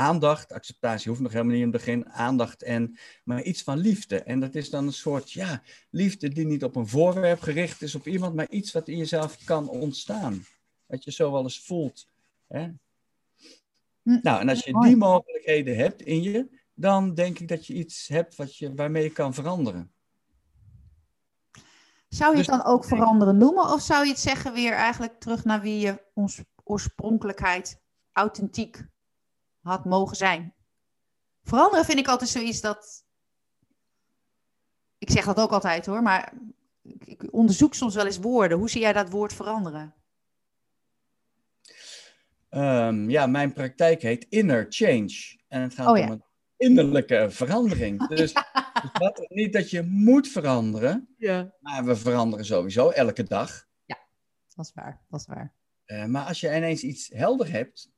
aandacht, acceptatie hoeft nog helemaal niet in het begin, aandacht en, maar iets van liefde. En dat is dan een soort, ja, liefde die niet op een voorwerp gericht is op iemand, maar iets wat in jezelf kan ontstaan. Wat je zo wel eens voelt. Hè? Hm. Nou, en als je die mogelijkheden hebt in je, dan denk ik dat je iets hebt wat je, waarmee je kan veranderen. Zou je Dus- het dan ook veranderen noemen? Of zou je het zeggen weer eigenlijk terug naar wie je ons oorspronkelijkheid authentiek had mogen zijn? Veranderen vind ik altijd zoiets dat. Ik zeg dat ook altijd hoor, maar ik, onderzoek soms wel eens woorden. Hoe zie jij dat woord veranderen? Ehm, ja, mijn praktijk heet Inner Change. En het gaat Oh ja. om een innerlijke verandering. Dus, dus wat, niet dat je moet veranderen, Ja. maar we veranderen sowieso elke dag. Dat is waar, dat is waar. Eh, maar als je ineens iets helder hebt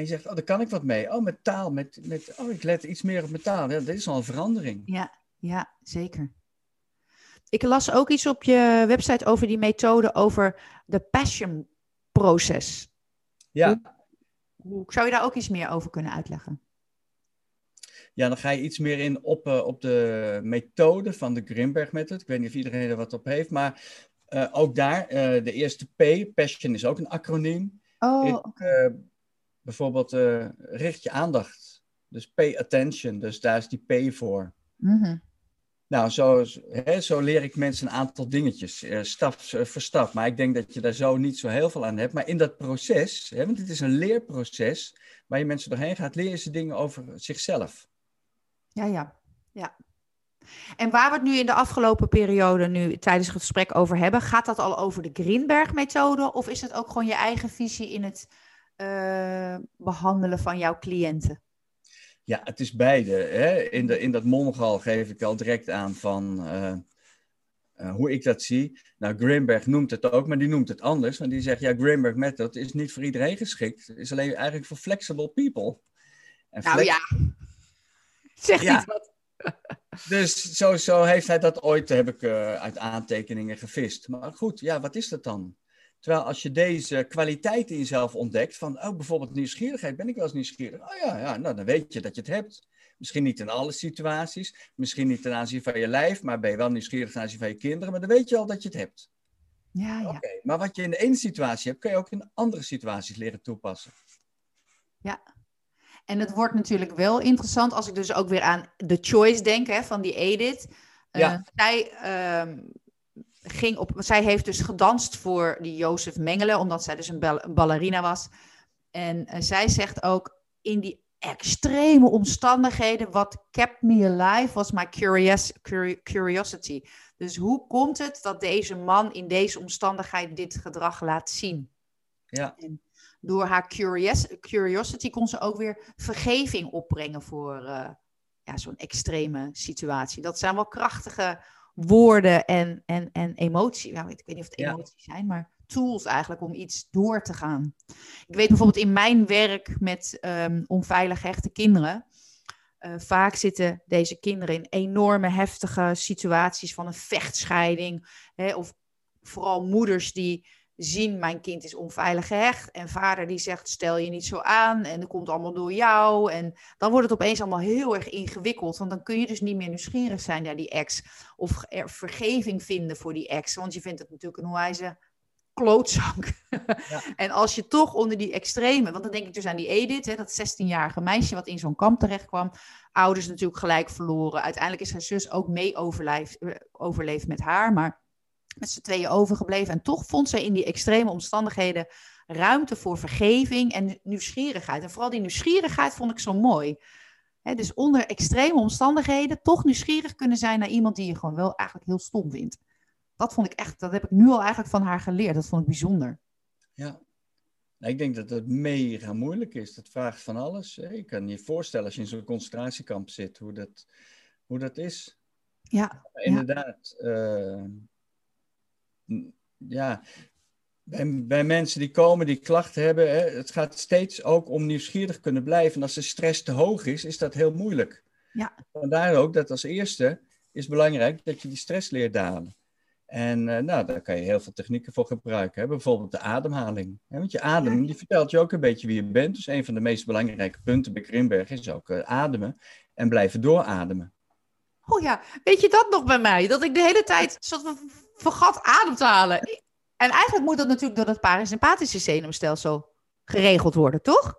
en je zegt, oh, daar kan ik wat mee. Oh, met taal, met, met, oh, ik let iets meer op mijn taal. Ja, dat is al een verandering. Ja, ja, zeker. Ik las ook iets op je website over die methode over de passion proces. Ja, Hoe, zou je daar ook iets meer over kunnen uitleggen? ja dan ga je iets meer in op, eh, op de methode van de Grimberg method. Ik weet niet of iedereen er wat op heeft, maar eh, ook daar, eh, de eerste P, passion is ook een acroniem. Oh, oké. Bijvoorbeeld eh, richt je aandacht. Dus pay attention, dus daar is die P voor. Mhm. Nou, zo, hè, zo leer ik mensen een aantal dingetjes, eh, stap eh, voor stap. Maar ik denk dat je daar zo niet zo heel veel aan hebt. Maar in dat proces, hè, want het is een leerproces, waar je mensen doorheen gaat, leer je ze dingen over zichzelf. Ja, ja, ja. En waar we het nu in de afgelopen periode nu tijdens het gesprek over hebben, gaat dat al over de Greenberg-methode of is het ook gewoon je eigen visie in het eh, behandelen van jouw cliënten? Ja, het is beide. Hè. In, de, in dat mongal geef ik al direct aan van eh, eh, hoe ik dat zie. Nou, Grimberg noemt het ook, maar die noemt het anders. Want die zegt, ja, Grimberg method is niet voor iedereen geschikt. Het is alleen eigenlijk voor flexible people. En Nou ja, zeg Ja. niet wat. Dus zo, zo heeft hij dat ooit, heb ik uit aantekeningen gevist. Maar goed, ja, wat is dat dan? Terwijl als je deze kwaliteit in jezelf ontdekt, van oh, bijvoorbeeld nieuwsgierigheid, ben ik wel eens nieuwsgierig? Oh ja, ja nou, dan weet je dat je het hebt. Misschien niet in alle situaties, misschien niet ten aanzien van je lijf, maar ben je wel nieuwsgierig ten aanzien van je kinderen, maar dan weet je al dat je het hebt. Ja, ja. Oké, maar wat je in de ene situatie hebt, kun je ook in andere situaties leren toepassen. Ja. En het wordt natuurlijk wel interessant als ik dus ook weer aan de choice denk hè, van die Edith. Uh, Ja. Zij, ehm, ging op, zij heeft dus gedanst voor die Jozef Mengele, omdat zij dus een, bal- een ballerina was. En eh, zij zegt ook in die extreme omstandigheden, what kept me alive was my curious, curi- curiosity. Dus hoe komt het dat deze man in deze omstandigheid dit gedrag laat zien? Ja. En door haar curious, curiosity kon ze ook weer vergeving opbrengen voor eh, ja, zo'n extreme situatie. Dat zijn wel krachtige woorden en, en, en emotie. Nou, ik weet niet of het Ja. emoties zijn, maar tools eigenlijk om iets door te gaan. Ik weet bijvoorbeeld in mijn werk met ehm, onveilig hechte kinderen. eh, vaak zitten deze kinderen in enorme heftige situaties van een vechtscheiding. Hè, of vooral moeders die zien, mijn kind is onveilig gehecht. En vader die zegt, stel je niet zo aan. En dat komt allemaal door jou. En dan wordt het opeens allemaal heel erg ingewikkeld. Want dan kun je dus niet meer nieuwsgierig zijn naar die ex. Of er vergeving vinden voor die ex. Want je vindt het natuurlijk een wijze klootzak. Ja. en als je toch onder die extreme... Want dan denk ik dus aan die Edith, hè, dat 16-jarige meisje... wat in zo'n kamp terecht kwam. Ouders natuurlijk gelijk verloren. Uiteindelijk is haar zus ook mee overleefd, eh, overleefd met haar. Maar met z'n tweeën overgebleven. En toch vond zij in die extreme omstandigheden ruimte voor vergeving en nieuwsgierigheid. En vooral die nieuwsgierigheid vond ik zo mooi. Dus onder extreme omstandigheden toch nieuwsgierig kunnen zijn naar iemand die je gewoon wel eigenlijk heel stom vindt. Dat vond ik echt, dat heb ik nu al eigenlijk van haar geleerd. Dat vond ik bijzonder. Ja. Nou, ik denk dat het mega moeilijk is. Dat vraagt van alles. hè. Je kan je voorstellen als je in zo'n concentratiekamp zit, hoe dat, hoe dat is. Ja, inderdaad. eh, ja, bij, bij mensen die komen, die klachten hebben, hè, het gaat steeds ook om nieuwsgierig kunnen blijven. En als de stress te hoog is, is dat heel moeilijk. Ja. Vandaar ook dat als eerste is belangrijk dat je die stress leert dalen. En eh, nou, daar kan je heel veel technieken voor gebruiken. Hè? Bijvoorbeeld de ademhaling. Hè? Want je adem, die vertelt je ook een beetje wie je bent. Dus een van de meest belangrijke punten bij Grimberg is ook eh, ademen en blijven doorademen. Oh ja, weet je dat nog bij mij? Dat ik de hele tijd soort van vergat adem te halen. En eigenlijk moet dat natuurlijk door het parasympathische zenuwstelsel geregeld worden, toch?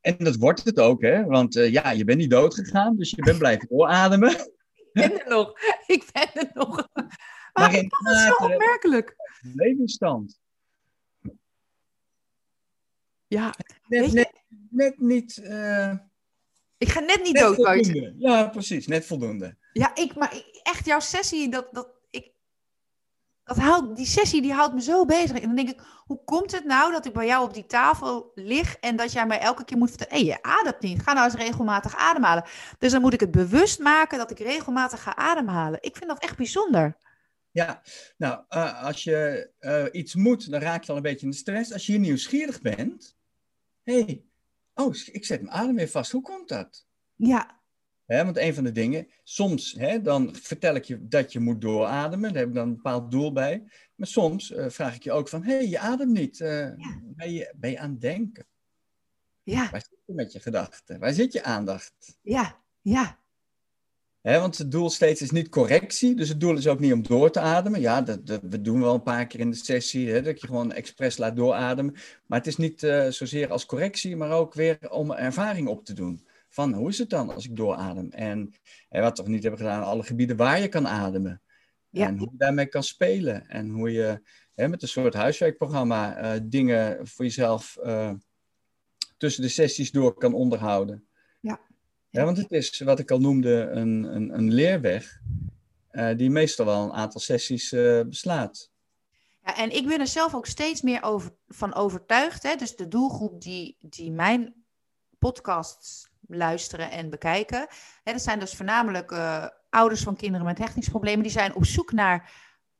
En dat wordt het ook, hè? Want eh, ja, je bent niet dood gegaan, dus je bent blijven doorademen. Ik ben er nog. Ik ben er nog. Maar Maar in dat is zo opmerkelijk. Levensstand. Ja, Net, net, net niet. eh, ik ga net niet dood. Ja, precies, net voldoende. Ja, ik, maar echt jouw sessie, dat, dat, dat houdt, die sessie die houdt me zo bezig. En dan denk ik, hoe komt het nou dat ik bij jou op die tafel lig en dat jij mij elke keer moet vertellen, hé, je ademt niet, ga nou eens regelmatig ademhalen. Dus dan moet ik het bewust maken dat ik regelmatig ga ademhalen. Ik vind dat echt bijzonder. Ja, nou, eh, als je eh, iets moet, dan raak je al een beetje in de stress. Als je hier nieuwsgierig bent, hé, hey, oh, ik zet mijn adem weer vast. Hoe komt dat? Ja, Want een van de dingen, soms dan vertel ik je dat je moet doorademen, daar heb ik dan een bepaald doel bij. Maar soms eh, vraag ik je ook van, hé, hey, je ademt niet. Eh, ben, je, ben je aan het denken? ja, Waar zit je met je gedachten? Waar zit je aandacht? ja, ja. Want het doel steeds is niet correctie, dus het doel is ook niet om door te ademen. Ja, dat, dat we doen wel een paar keer in de sessie, hè, dat je gewoon expres laat doorademen. Maar het is niet eh, zozeer als correctie, maar ook weer om ervaring op te doen. Van hoe is het dan als ik dooradem? En, en wat we nog niet hebben gedaan, alle gebieden waar je kan ademen. Ja. En hoe je daarmee kan spelen. En hoe je hè, met een soort huiswerkprogramma eh, dingen voor jezelf eh, tussen de sessies door kan onderhouden. Ja, want het is, wat ik al noemde, een, een, een leerweg eh, die meestal wel een aantal sessies beslaat. Ja, en ik ben er zelf ook steeds meer over, van overtuigd. Hè? Dus de doelgroep die, die mijn podcasts luisteren en bekijken. Hè, dat zijn dus voornamelijk eh, ouders van kinderen met hechtingsproblemen. Die zijn op zoek naar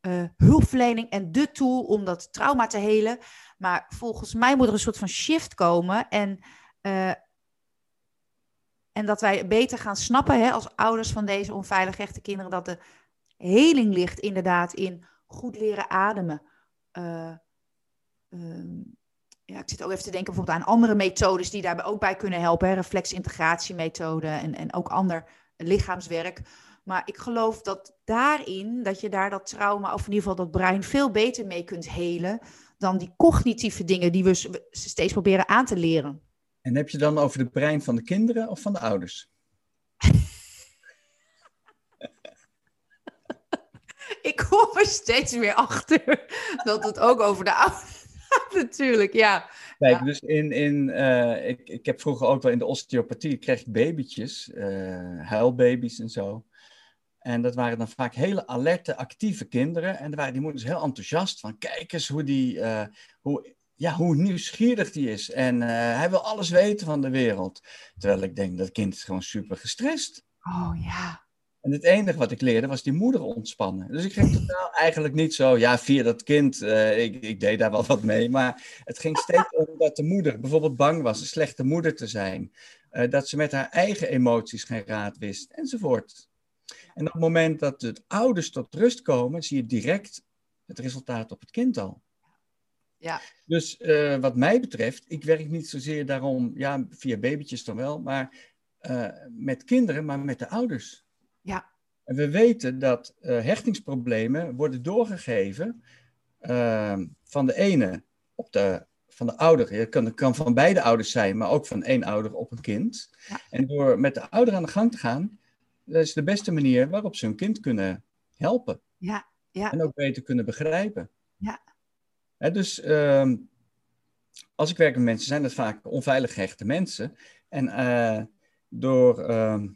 eh, hulpverlening en de tool om dat trauma te helen. Maar volgens mij moet er een soort van shift komen. En, eh, en dat wij beter gaan snappen hè, als ouders van deze onveilig hechte kinderen. Dat de heling ligt inderdaad in goed leren ademen. eh, ehm, ja, ik zit ook even te denken bijvoorbeeld aan andere methodes die daarbij ook bij kunnen helpen. Hè? Reflexintegratiemethode en, en ook ander lichaamswerk. Maar ik geloof dat daarin, dat je daar dat trauma, of in ieder geval dat brein, veel beter mee kunt helen dan die cognitieve dingen die we steeds proberen aan te leren. En heb je dan over het brein van de kinderen of van de ouders? ik kom er steeds weer achter dat het ook over de ouders natuurlijk, ja. Kijk, dus in, in, uh, ik, ik heb vroeger ook wel in de osteopathie, kreeg ik babytjes, uh, huilbaby's en zo. En dat waren dan vaak hele alerte, actieve kinderen. En daar waren die moeders heel enthousiast van, kijk eens hoe, die, uh, hoe, ja, hoe nieuwsgierig die is. En hij wil alles weten van de wereld. Terwijl ik denk, dat kind is gewoon super gestrest. Oh ja. En het enige wat ik leerde was die moeder ontspannen. Dus ik ging totaal eigenlijk niet zo, ja, via dat kind, uh, ik, ik, deed daar wel wat mee, maar het ging steeds om dat de moeder bijvoorbeeld bang was een slechte moeder te zijn. Uh, dat ze met haar eigen emoties geen raad wist, enzovoort. En op het moment dat de ouders tot rust komen, zie je direct het resultaat op het kind al. Ja. Dus uh, wat mij betreft, ik werk niet zozeer daarom, ja, via babytjes dan wel, maar met kinderen, maar met de ouders. Ja. En we weten dat uh, hechtingsproblemen worden doorgegeven uh, van de ene op de, van de ouder. Het kan, kan van beide ouders zijn, maar ook van één ouder op een kind. Ja. En door met de ouder aan de gang te gaan, dat is de beste manier waarop ze hun kind kunnen helpen. Ja, ja. En ook beter kunnen begrijpen. Ja. He, dus uh, als ik werk met mensen, zijn dat vaak onveilig gehechte mensen. En uh, door ehm,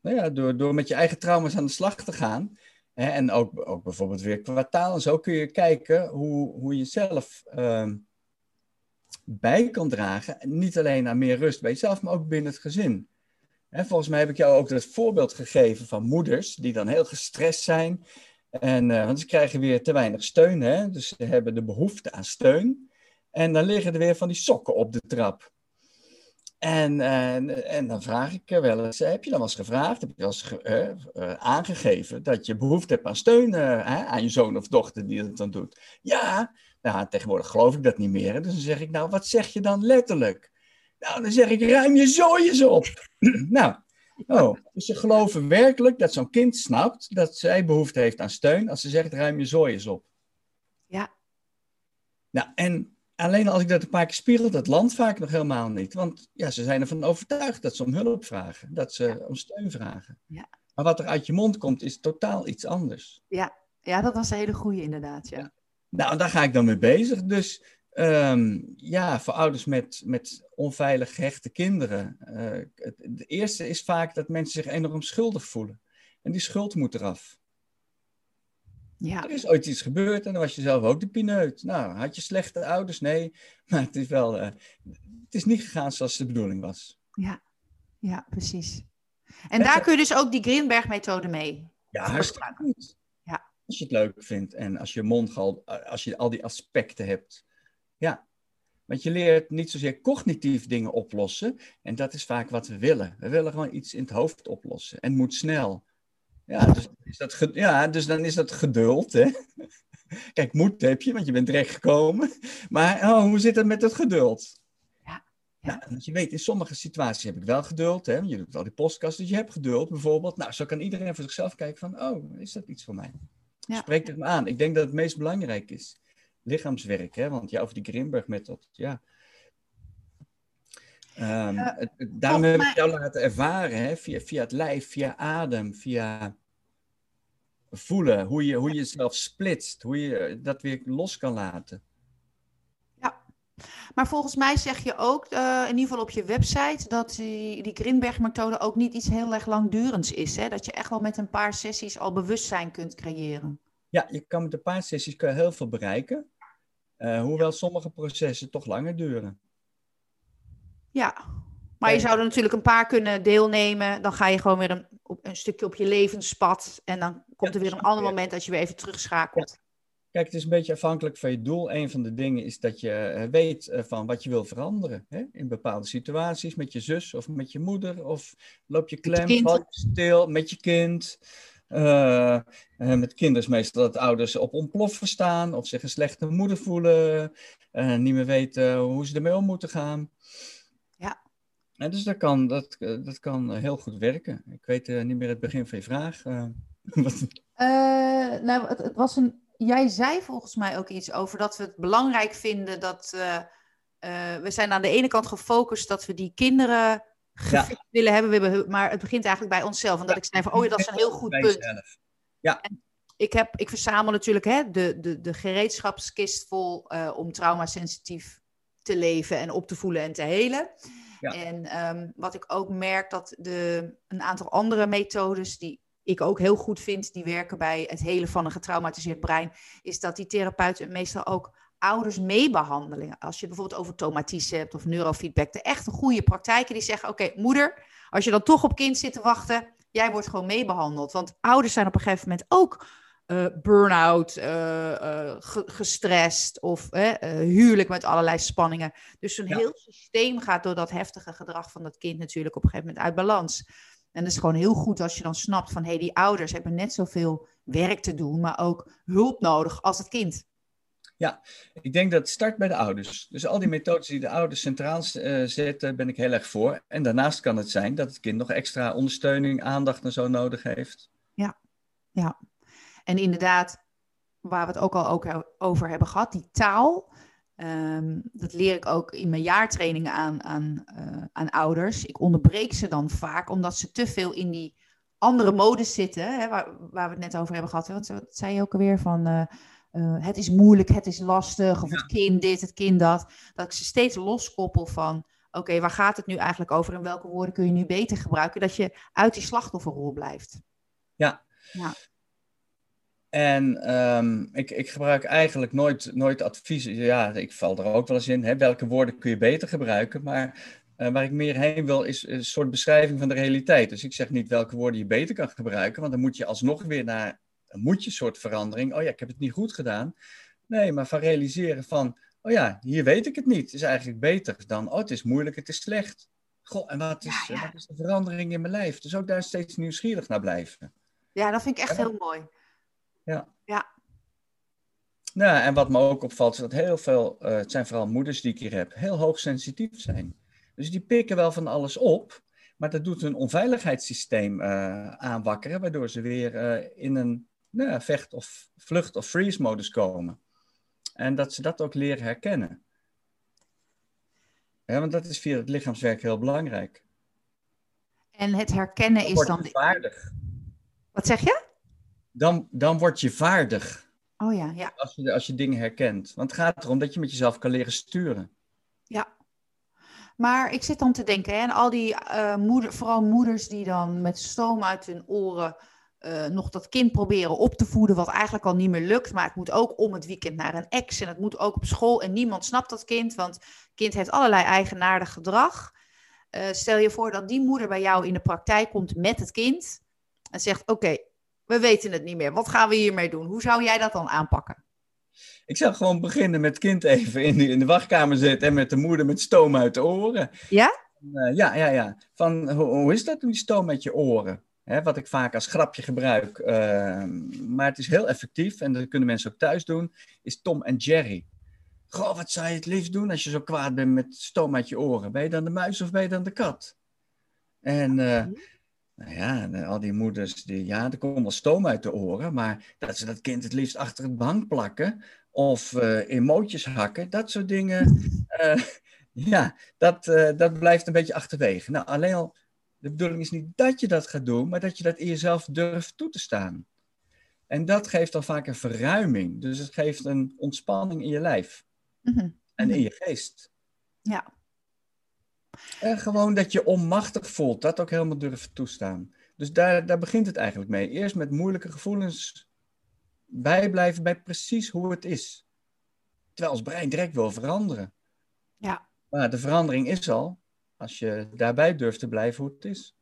nou ja, door, door met je eigen trauma's aan de slag te gaan. Hè, en ook, ook bijvoorbeeld weer kwartaal en zo kun je kijken hoe, hoe je zelf uh, bij kan dragen. Niet alleen aan meer rust bij jezelf, maar ook binnen het gezin. Hè, volgens mij heb ik jou ook het voorbeeld gegeven van moeders die dan heel gestrest zijn. En, uh, want ze krijgen weer te weinig steun, hè? dus ze hebben de behoefte aan steun. En dan liggen er weer van die sokken op de trap. En, en, en, dan vraag ik wel eens, heb je dan wel eens gevraagd, heb je wel eens uh, uh, aangegeven dat je behoefte hebt aan steun uh, aan je zoon of dochter die dat dan doet? Ja, nou, tegenwoordig geloof ik dat niet meer. Dus dan zeg ik, nou, wat zeg je dan letterlijk? Nou, dan zeg ik, ruim je zooies op. nou, oh, dus ze geloven werkelijk dat zo'n kind snapt dat zij behoefte heeft aan steun als ze zegt, ruim je zooies op. Ja. Nou, en Alleen als ik dat een paar keer spiegel, dat land vaak nog helemaal niet. Want ja, ze zijn ervan overtuigd dat ze om hulp vragen, dat ze Ja. om steun vragen. Ja. Maar wat er uit je mond komt, is totaal iets anders. Ja. ja, dat was een hele goede inderdaad. Ja. Nou, daar ga ik dan mee bezig. Dus ehm, ja, voor ouders met, met onveilig gehechte kinderen. eh, het, de eerste is vaak dat mensen zich enorm schuldig voelen. En die schuld moet eraf. Ja. Er is ooit iets gebeurd en dan was je zelf ook de pineut. Nou, had je slechte ouders? Nee, maar het is wel, eh, het is niet gegaan zoals de bedoeling was. Ja. ja, precies. En daar kun je dus ook die Grinberg-methode mee. Ja, hartstikke goed. Ja. Als je het leuk vindt en als je mondgal, als je al die aspecten hebt. Ja. Want je leert niet zozeer cognitief dingen oplossen. En dat is vaak wat we willen. We willen gewoon iets in het hoofd oplossen. En het moet snel. Ja, dus, is dat ja, dus dan is dat geduld. Hè? Kijk, moed heb je, want je bent terecht gekomen. Maar oh, hoe zit het met het geduld? Ja, ja. Nou, want je weet, in sommige situaties heb ik wel geduld. Hè? Je doet al die podcasts, dus je hebt geduld bijvoorbeeld. Nou, zo kan iedereen voor zichzelf kijken van, oh, is dat iets voor mij? Ja. Spreek het me aan. Ik denk dat het meest belangrijk is. Lichaamswerk, hè? want ja, over die Grimberg-methode, ja. Ehm, Ja, het- daarom heb ik jou laten ervaren, hè? Via, via het lijf, via adem, via voelen, hoe je, hoe je jezelf splitst, hoe je dat weer los kan laten. Maar volgens mij zeg je ook, eh, in ieder geval op je website, dat die, die Grinberg-methode ook niet iets heel erg langdurends is. Hè? Dat je echt wel met een paar sessies al bewustzijn kunt creëren. Ja, je kan met een paar sessies heel veel bereiken. eh, hoewel sommige processen toch langer duren. Ja, maar je Ja. zou er natuurlijk een paar kunnen deelnemen. Dan ga je gewoon weer een, op, een stukje op je levenspad. En dan komt er weer een ander je. moment dat je weer even terugschakelt. Kijk, het is een beetje afhankelijk van je doel. Een van de dingen is dat je eh, weet eh, van wat je wil veranderen. Hè? In bepaalde situaties, met je zus of met je moeder. Of loop je klem, kind. val je stil met je kind. Uh, met kinderen meestal dat ouders op ontploffen staan of zich een slechte moeder voelen, uh, niet meer weten hoe ze ermee om moeten gaan. Ja. En dus dat kan, dat, dat kan heel goed werken. Ik weet niet meer het begin van je vraag. nou, het, het, was een. Jij zei volgens mij ook iets over dat we het belangrijk vinden dat. we zijn aan de ene kant gefocust dat we die kinderen ja. willen hebben, maar het begint eigenlijk bij onszelf. En dat ik zei van, oh ja, dat is een heel goed punt. Ja. ik, heb, ik verzamel natuurlijk hè, de, de, de gereedschapskist vol om traumasensitief te leven en op te voelen en te helen. Ja. En um, wat ik ook merk, dat de, een aantal andere methodes die ik ook heel goed vind, die werken bij het helen van een getraumatiseerd brein, is dat die therapeuten meestal ook ouders meebehandelingen. Als je bijvoorbeeld over tomatisme hebt of neurofeedback, de echte goede praktijken die zeggen: Oké, moeder, als je dan toch op kind zit te wachten, jij wordt gewoon meebehandeld. Want ouders zijn op een gegeven moment ook uh, burn-out, uh, uh, gestrest of huwelijk met allerlei spanningen. Dus zo'n heel systeem gaat door dat heftige gedrag van dat kind natuurlijk op een gegeven moment uit balans. En het is gewoon heel goed als je dan snapt van hé, hey, die ouders hebben net zoveel werk te doen, maar ook hulp nodig als het kind. Ja, ik denk dat het start bij de ouders. Dus al die methodes die de ouders centraal uh, zetten, ben ik heel erg voor. En daarnaast kan het zijn dat het kind nog extra ondersteuning, aandacht en zo nodig heeft. Ja, ja. En inderdaad, waar we het ook al ook over hebben gehad, die taal. Um, dat leer ik ook in mijn jaartrainingen aan, aan, uh, aan ouders. Ik onderbreek ze dan vaak, omdat ze te veel in die andere modus zitten, hè, waar, waar we het net over hebben gehad. Wat, wat zei je ook alweer van... Uh, uh, het is moeilijk, het is lastig, of het kind dit, het kind dat. Dat ik ze steeds loskoppel van, oké, waar gaat het nu eigenlijk over en welke woorden kun je nu beter gebruiken, dat je uit die slachtofferrol blijft. Ja. ja. En um, ik, ik gebruik eigenlijk nooit, nooit adviezen. Ja, ik val er ook wel eens in. Hè? Welke woorden kun je beter gebruiken? Maar uh, waar ik meer heen wil, is een soort beschrijving van de realiteit. Dus ik zeg niet welke woorden je beter kan gebruiken, want dan moet je alsnog weer naar een moetje soort verandering. Oh ja, ik heb het niet goed gedaan. Nee, maar van realiseren van, oh ja, hier weet ik het niet. is eigenlijk beter dan, oh het is moeilijk, het is slecht. Goh, en wat is, Wat is de verandering in mijn lijf? Dus ook daar steeds nieuwsgierig naar blijven. Ja, dat vind ik echt heel mooi. Ja. Ja. Nou, en wat me ook opvalt, is dat heel veel, uh, het zijn vooral moeders die ik hier heb, heel hoogsensitief zijn. Dus die pikken wel van alles op, maar dat doet hun onveiligheidssysteem uh, aanwakkeren, waardoor ze weer uh, in een nou, vecht- of vlucht- of freeze-modus komen. En dat ze dat ook leren herkennen. Ja, want dat is via het lichaamswerk heel belangrijk. En het herkennen dan is dan. Vaardig. Wat zeg je? Dan, dan word je vaardig. Oh ja, ja. Als je, als je dingen herkent. Want het gaat erom dat je met jezelf kan leren sturen. Ja. Maar ik zit dan te denken, hè, en al die uh, moeder, vooral moeders die dan met stoom uit hun oren uh, nog dat kind proberen op te voeden, wat eigenlijk al niet meer lukt. Maar het moet ook om het weekend naar een ex en het moet ook op school. En niemand snapt dat kind, want het kind heeft allerlei eigenaardig gedrag. Uh, stel je voor dat die moeder bij jou in de praktijk komt met het kind en zegt: Oké, we weten het niet meer. Wat gaan we hiermee doen? Hoe zou jij dat dan aanpakken? Ik zou gewoon beginnen met kind even in de, in de wachtkamer zetten en met de moeder met stoom uit de oren. Ja? Uh, ja, ja, ja. Van hoe, hoe is dat, die stoom met je oren? Hè, wat ik vaak als grapje gebruik, uh, maar het is heel effectief en dat kunnen mensen ook thuis doen, is Tom en Jerry. Goh, wat zou je het liefst doen als je zo kwaad bent met stoom uit je oren? Ben je dan de muis of ben je dan de kat? En uh, nou ja, al die moeders, die, ja, er komt wel stoom uit de oren, maar dat ze dat kind het liefst achter het bank plakken of uh, in mootjes hakken, dat soort dingen, uh, ja, dat, dat blijft een beetje achterwege. Nou, alleen al de bedoeling is niet dat je dat gaat doen, maar dat je dat in jezelf durft toe te staan. En dat geeft dan vaak een verruiming. Dus het geeft een ontspanning in je lijf mhm. en in je geest. Ja. En gewoon dat je onmachtig voelt, dat ook helemaal durven toestaan. Dus daar, daar begint het eigenlijk mee. Eerst met moeilijke gevoelens bijblijven bij precies hoe het is. Terwijl ons brein direct wil veranderen. Ja. Maar de verandering is al, als je daarbij durft te blijven hoe het is.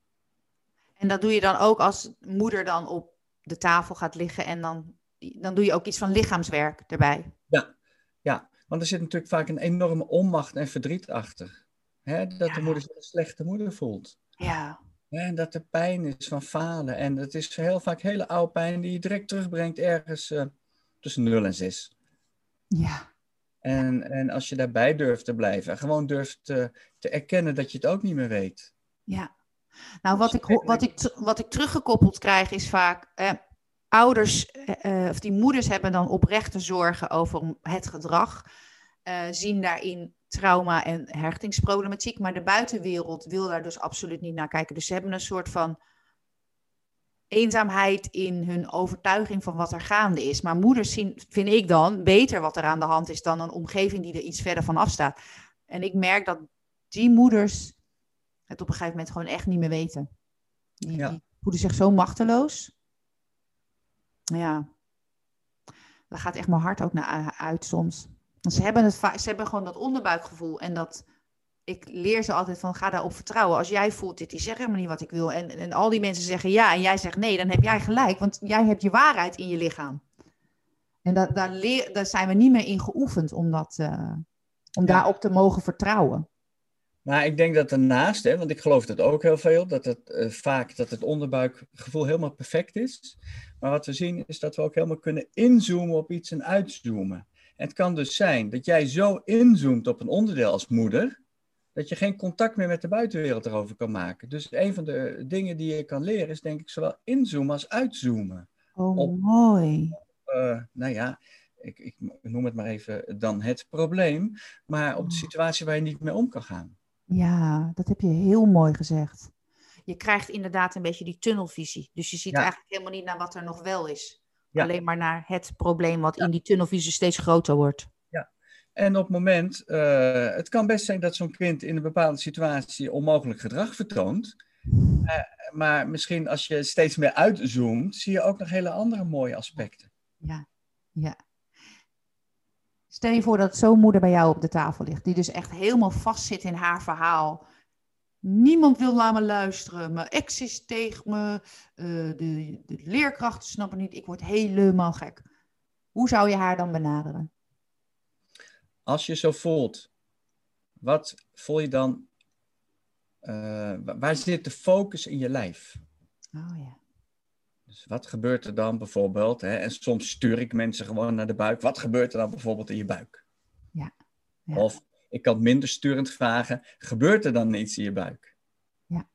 En dat doe je dan ook als moeder dan op de tafel gaat liggen en dan, dan doe je ook iets van lichaamswerk erbij. Ja, ja. want er zit natuurlijk vaak een enorme onmacht en verdriet achter. Hè? Dat de moeder zich een slechte moeder voelt. Ja. En dat er pijn is van falen. En dat is heel vaak hele oude pijn die je direct terugbrengt ergens uh, tussen 0 en 6. Ja. En, en als je daarbij durft te blijven, gewoon durft te, te erkennen dat je het ook niet meer weet. Ja. Nou, wat ik, wat ik, wat ik teruggekoppeld krijg is vaak. Eh, ouders, eh, of die moeders hebben dan oprechte zorgen over het gedrag. Uh, zien daarin trauma en hechtingsproblematiek. Maar de buitenwereld wil daar dus absoluut niet naar kijken. Dus ze hebben een soort van eenzaamheid in hun overtuiging van wat er gaande is. Maar moeders zien, vind ik dan, beter wat er aan de hand is dan een omgeving die er iets verder van afstaat. En ik merk dat die moeders het op een gegeven moment gewoon echt niet meer weten. Die, ja. die voelen zich zo machteloos. Ja, daar gaat echt mijn hart ook naar uit soms. Ze hebben, het ze hebben gewoon dat onderbuikgevoel en dat ik leer ze altijd van ga daarop vertrouwen. Als jij voelt dit is helemaal niet wat ik wil en, en al die mensen zeggen ja en jij zegt nee, dan heb jij gelijk, want jij hebt je waarheid in je lichaam. En dat, daar, leer, daar zijn we niet meer in geoefend om, dat, uh, om ja. daarop te mogen vertrouwen. Maar ik denk dat daarnaast, hè, want ik geloof dat ook heel veel, dat het uh, vaak dat het onderbuikgevoel helemaal perfect is. Maar wat we zien is dat we ook helemaal kunnen inzoomen op iets en uitzoomen. Het kan dus zijn dat jij zo inzoomt op een onderdeel als moeder, dat je geen contact meer met de buitenwereld erover kan maken. Dus een van de dingen die je kan leren is denk ik zowel inzoomen als uitzoomen. Oh, op, mooi. Uh, nou ja, ik, ik, noem het maar even dan het probleem, maar op de oh. situatie waar je niet mee om kan gaan. Ja, dat heb je heel mooi gezegd. Je krijgt inderdaad een beetje die tunnelvisie. Dus je ziet ja. eigenlijk helemaal niet naar wat er nog wel is. Ja. Alleen maar naar het probleem wat ja. in die tunnelvisie steeds groter wordt. Ja, en op het moment, uh, het kan best zijn dat zo'n kind in een bepaalde situatie onmogelijk gedrag vertoont. Uh, maar misschien als je steeds meer uitzoomt, zie je ook nog hele andere mooie aspecten. Ja, ja. Stel je voor dat zo'n moeder bij jou op de tafel ligt, die dus echt helemaal vastzit in haar verhaal. Niemand wil naar me luisteren. Mijn ex is tegen me. Uh, de, de leerkrachten snappen niet. Ik word helemaal gek. Hoe zou je haar dan benaderen? Als je zo voelt, wat voel je dan? Uh, waar zit de focus in je lijf? Oh ja. Dus wat gebeurt er dan bijvoorbeeld? Hè? En soms stuur ik mensen gewoon naar de buik. Wat gebeurt er dan bijvoorbeeld in je buik? Ja. ja. Of ik kan minder sturend vragen, gebeurt er dan iets in je buik? Ja.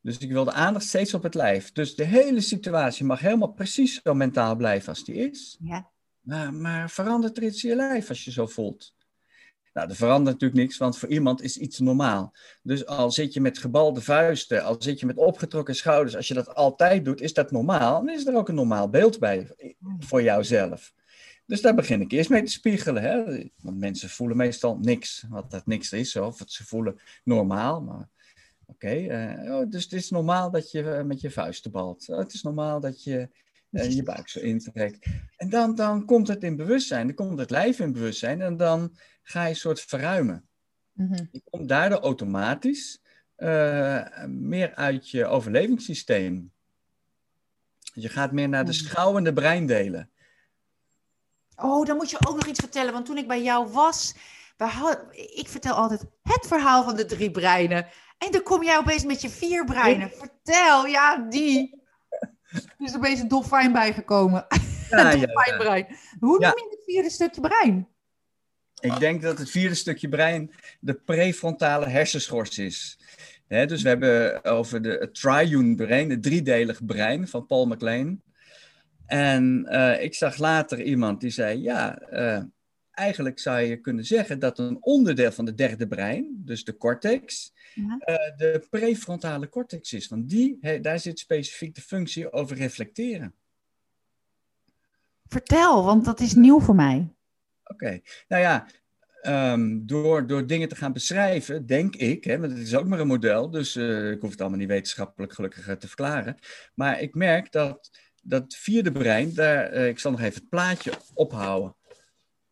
Dus ik wil de aandacht steeds op het lijf. Dus de hele situatie mag helemaal precies zo mentaal blijven als die is. Ja. Maar, maar verandert er iets in je lijf als je zo voelt? Nou, er verandert natuurlijk niks, want voor iemand is iets normaal. Dus al zit je met gebalde vuisten, al zit je met opgetrokken schouders, als je dat altijd doet, is dat normaal. Dan is er ook een normaal beeld bij voor jouzelf. Dus daar begin ik eerst mee te spiegelen. Hè? Want mensen voelen meestal niks, wat dat niks is, of ze voelen normaal. Maar oké, okay, uh, oh, dus het is normaal dat je uh, met je vuisten balt. Oh, het is normaal dat je uh, je buik zo intrekt. En dan, dan komt het in bewustzijn, dan komt het lijf in bewustzijn en dan ga je een soort verruimen. Mm -hmm. Je komt daardoor automatisch meer uit je overlevingssysteem. Je gaat meer naar de schouwende breindelen. Oh, dan moet je ook nog iets vertellen. Want toen ik bij jou was, ik vertel altijd het verhaal van de drie breinen. En dan kom jij opeens met je vier breinen. Vertel, ja, die. Er is opeens een dolfijn bijgekomen. Ja, een dolfijnbrein. Ja, ja. Hoe noem je het vierde stukje brein? Ik denk dat het vierde stukje brein de prefrontale hersenschors is. He, dus we hebben over de triune brein, het driedelig brein van Paul MacLean. En uh, ik zag later iemand die zei: Ja, uh, eigenlijk zou je kunnen zeggen dat een onderdeel van de derde brein, dus de cortex, ja. uh, de prefrontale cortex is. Want die, daar zit specifiek de functie over reflecteren. Vertel, want dat is nieuw voor mij. Oké, okay. nou ja, um, door, door dingen te gaan beschrijven, denk ik, hè, want het is ook maar een model, dus ik hoef het allemaal niet wetenschappelijk gelukkig te verklaren. Maar ik merk dat dat vierde brein, daar, uh, ik zal nog even het plaatje ophouden.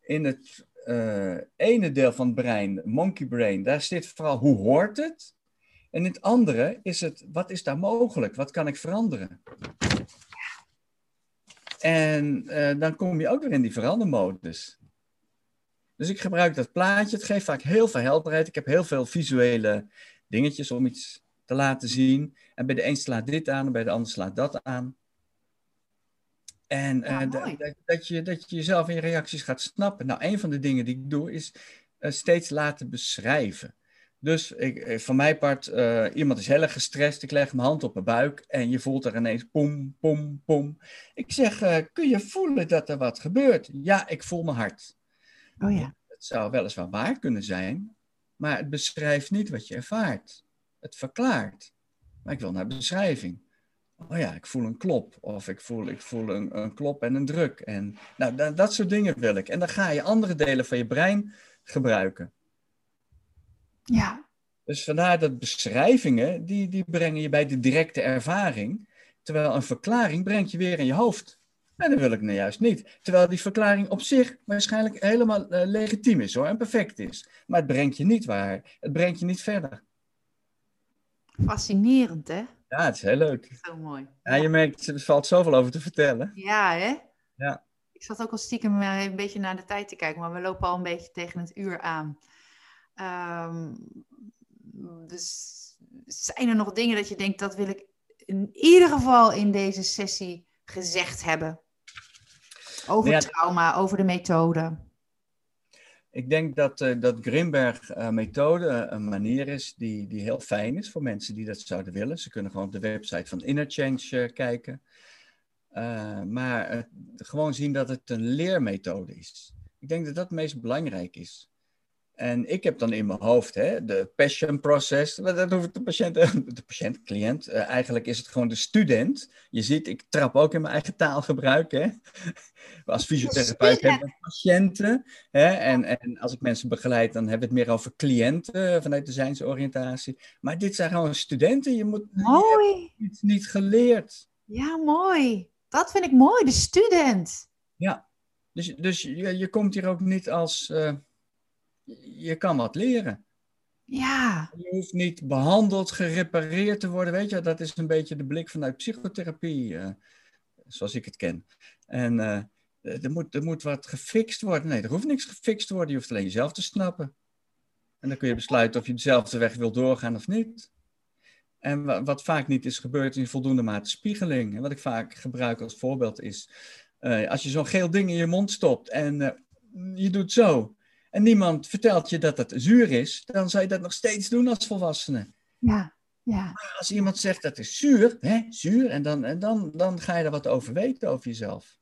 In het uh, ene deel van het brein, monkey brain, daar zit vooral hoe hoort het? En in het andere is het, wat is daar mogelijk? Wat kan ik veranderen? En uh, dan kom je ook weer in die verandermodus. Dus ik gebruik dat plaatje. Het geeft vaak heel veel helderheid. Ik heb heel veel visuele dingetjes om iets te laten zien. En bij de een slaat dit aan en bij de ander slaat dat aan. En eh, dat- dat, je, dat je jezelf in je reacties gaat snappen. Nou, een van de dingen die ik doe is eh, steeds laten beschrijven. Dus ik, eh, van mijn part, iemand is heel erg gestrest. Ik leg mijn hand op mijn buik en je voelt er ineens pom, pom, pom. Ik zeg, kun je voelen dat er wat gebeurt? Ja, ik voel mijn hart. Oh ja. Het zou weliswaar waar kunnen zijn, maar het beschrijft niet wat je ervaart. Het verklaart. Maar ik wil naar beschrijving. Oh ja, ik voel een klop. Of ik voel, ik voel een, een klop en een druk. En, nou, dat, dat soort dingen wil ik. En dan ga je andere delen van je brein gebruiken. Ja. Dus vandaar dat beschrijvingen, die, die brengen je bij de directe ervaring. Terwijl een verklaring brengt je weer in je hoofd. En dat wil ik nou juist niet. Terwijl die verklaring op zich waarschijnlijk helemaal eh, legitiem is hoor, en perfect is. Maar het brengt je niet waar. Het brengt je niet verder. Fascinerend, hè? Ja, het is heel leuk. Zo mooi. Ja, je merkt, er valt zoveel over te vertellen. Ja, hè? Ja. Ik zat ook al stiekem eh, een beetje naar de tijd te kijken, maar we lopen al een beetje tegen het uur aan. Ehm, dus zijn er nog dingen dat je denkt, dat wil ik in ieder geval in deze sessie gezegd hebben? Over Ja. trauma, over de methode. Ik denk dat, eh dat Grimberg-methode een manier is die, die heel fijn is voor mensen die dat zouden willen. Ze kunnen gewoon op de website van Interchange eh, kijken. Eh, maar eh, gewoon zien dat het een leermethode is. Ik denk dat dat het meest belangrijk is. En ik heb dan in mijn hoofd hè, de passion process. Dat hoeft de patiënt, de patiënt, cliënt. eh, eigenlijk is het gewoon de student. Je ziet, ik trap ook in mijn eigen taalgebruik. Hè. Als fysiotherapeut hebben we patiënten. Hè, en, en als ik mensen begeleid, dan hebben we het meer over cliënten eh, vanuit de zijnsoriëntatie. Maar dit zijn gewoon studenten. Je moet Mooi. iets niet geleerd. Ja, mooi. Dat vind ik mooi, de student. Dus, dus je, je komt hier ook niet als. eh, je kan wat leren. Ja, Je hoeft niet behandeld, gerepareerd te worden. Weet je, dat is een beetje de blik vanuit psychotherapie, eh, zoals ik het ken. En eh, er, moet, er moet wat gefixt worden. Nee, er hoeft niks gefixt te worden. Je hoeft alleen jezelf te snappen. En dan kun je besluiten of je dezelfde weg wil doorgaan of niet. En wa- wat vaak niet is gebeurd in voldoende mate spiegeling. En wat ik vaak gebruik als voorbeeld is... eh, als je zo'n geel ding in je mond stopt en je doet zo... en niemand vertelt je dat het zuur is... dan zou je dat nog steeds doen als volwassene. ja, ja. Als iemand zegt dat is zuur, hè, zuur... en, dan, en dan, dan ga je er wat over weten over jezelf.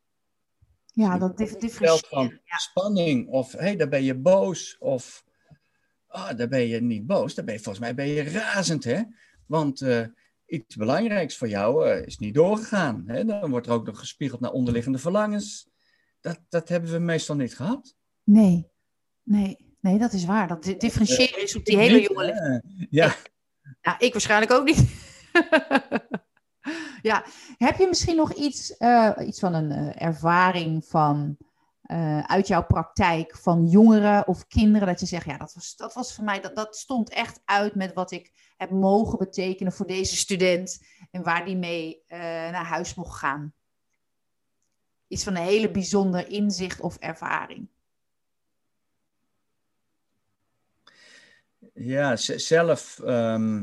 Ja, dat dif- Vertelt differentiëren. van spanning of hé, hey, daar ben je boos of ah, daar ben je niet boos, daar ben je, volgens mij ben je razend, hè? Want eh, iets belangrijks voor jou eh, is niet doorgegaan. Hè? Dan wordt er ook nog gespiegeld naar onderliggende verlangens. Dat, dat hebben we meestal niet gehad. Nee, nee, nee, dat is waar. Dat di- differentiëren is op die hele jonge leeftijd. Ja, Nou, ik waarschijnlijk ook niet. ja, heb je misschien nog iets, eh, iets van een eh, ervaring van, eh, uit jouw praktijk van jongeren of kinderen, dat je zegt, ja, dat was, dat was voor mij, dat, dat stond echt uit met wat ik heb mogen betekenen voor deze student en waar die mee naar huis mocht gaan? Iets van een hele bijzonder inzicht of ervaring. Ja zelf. ehm,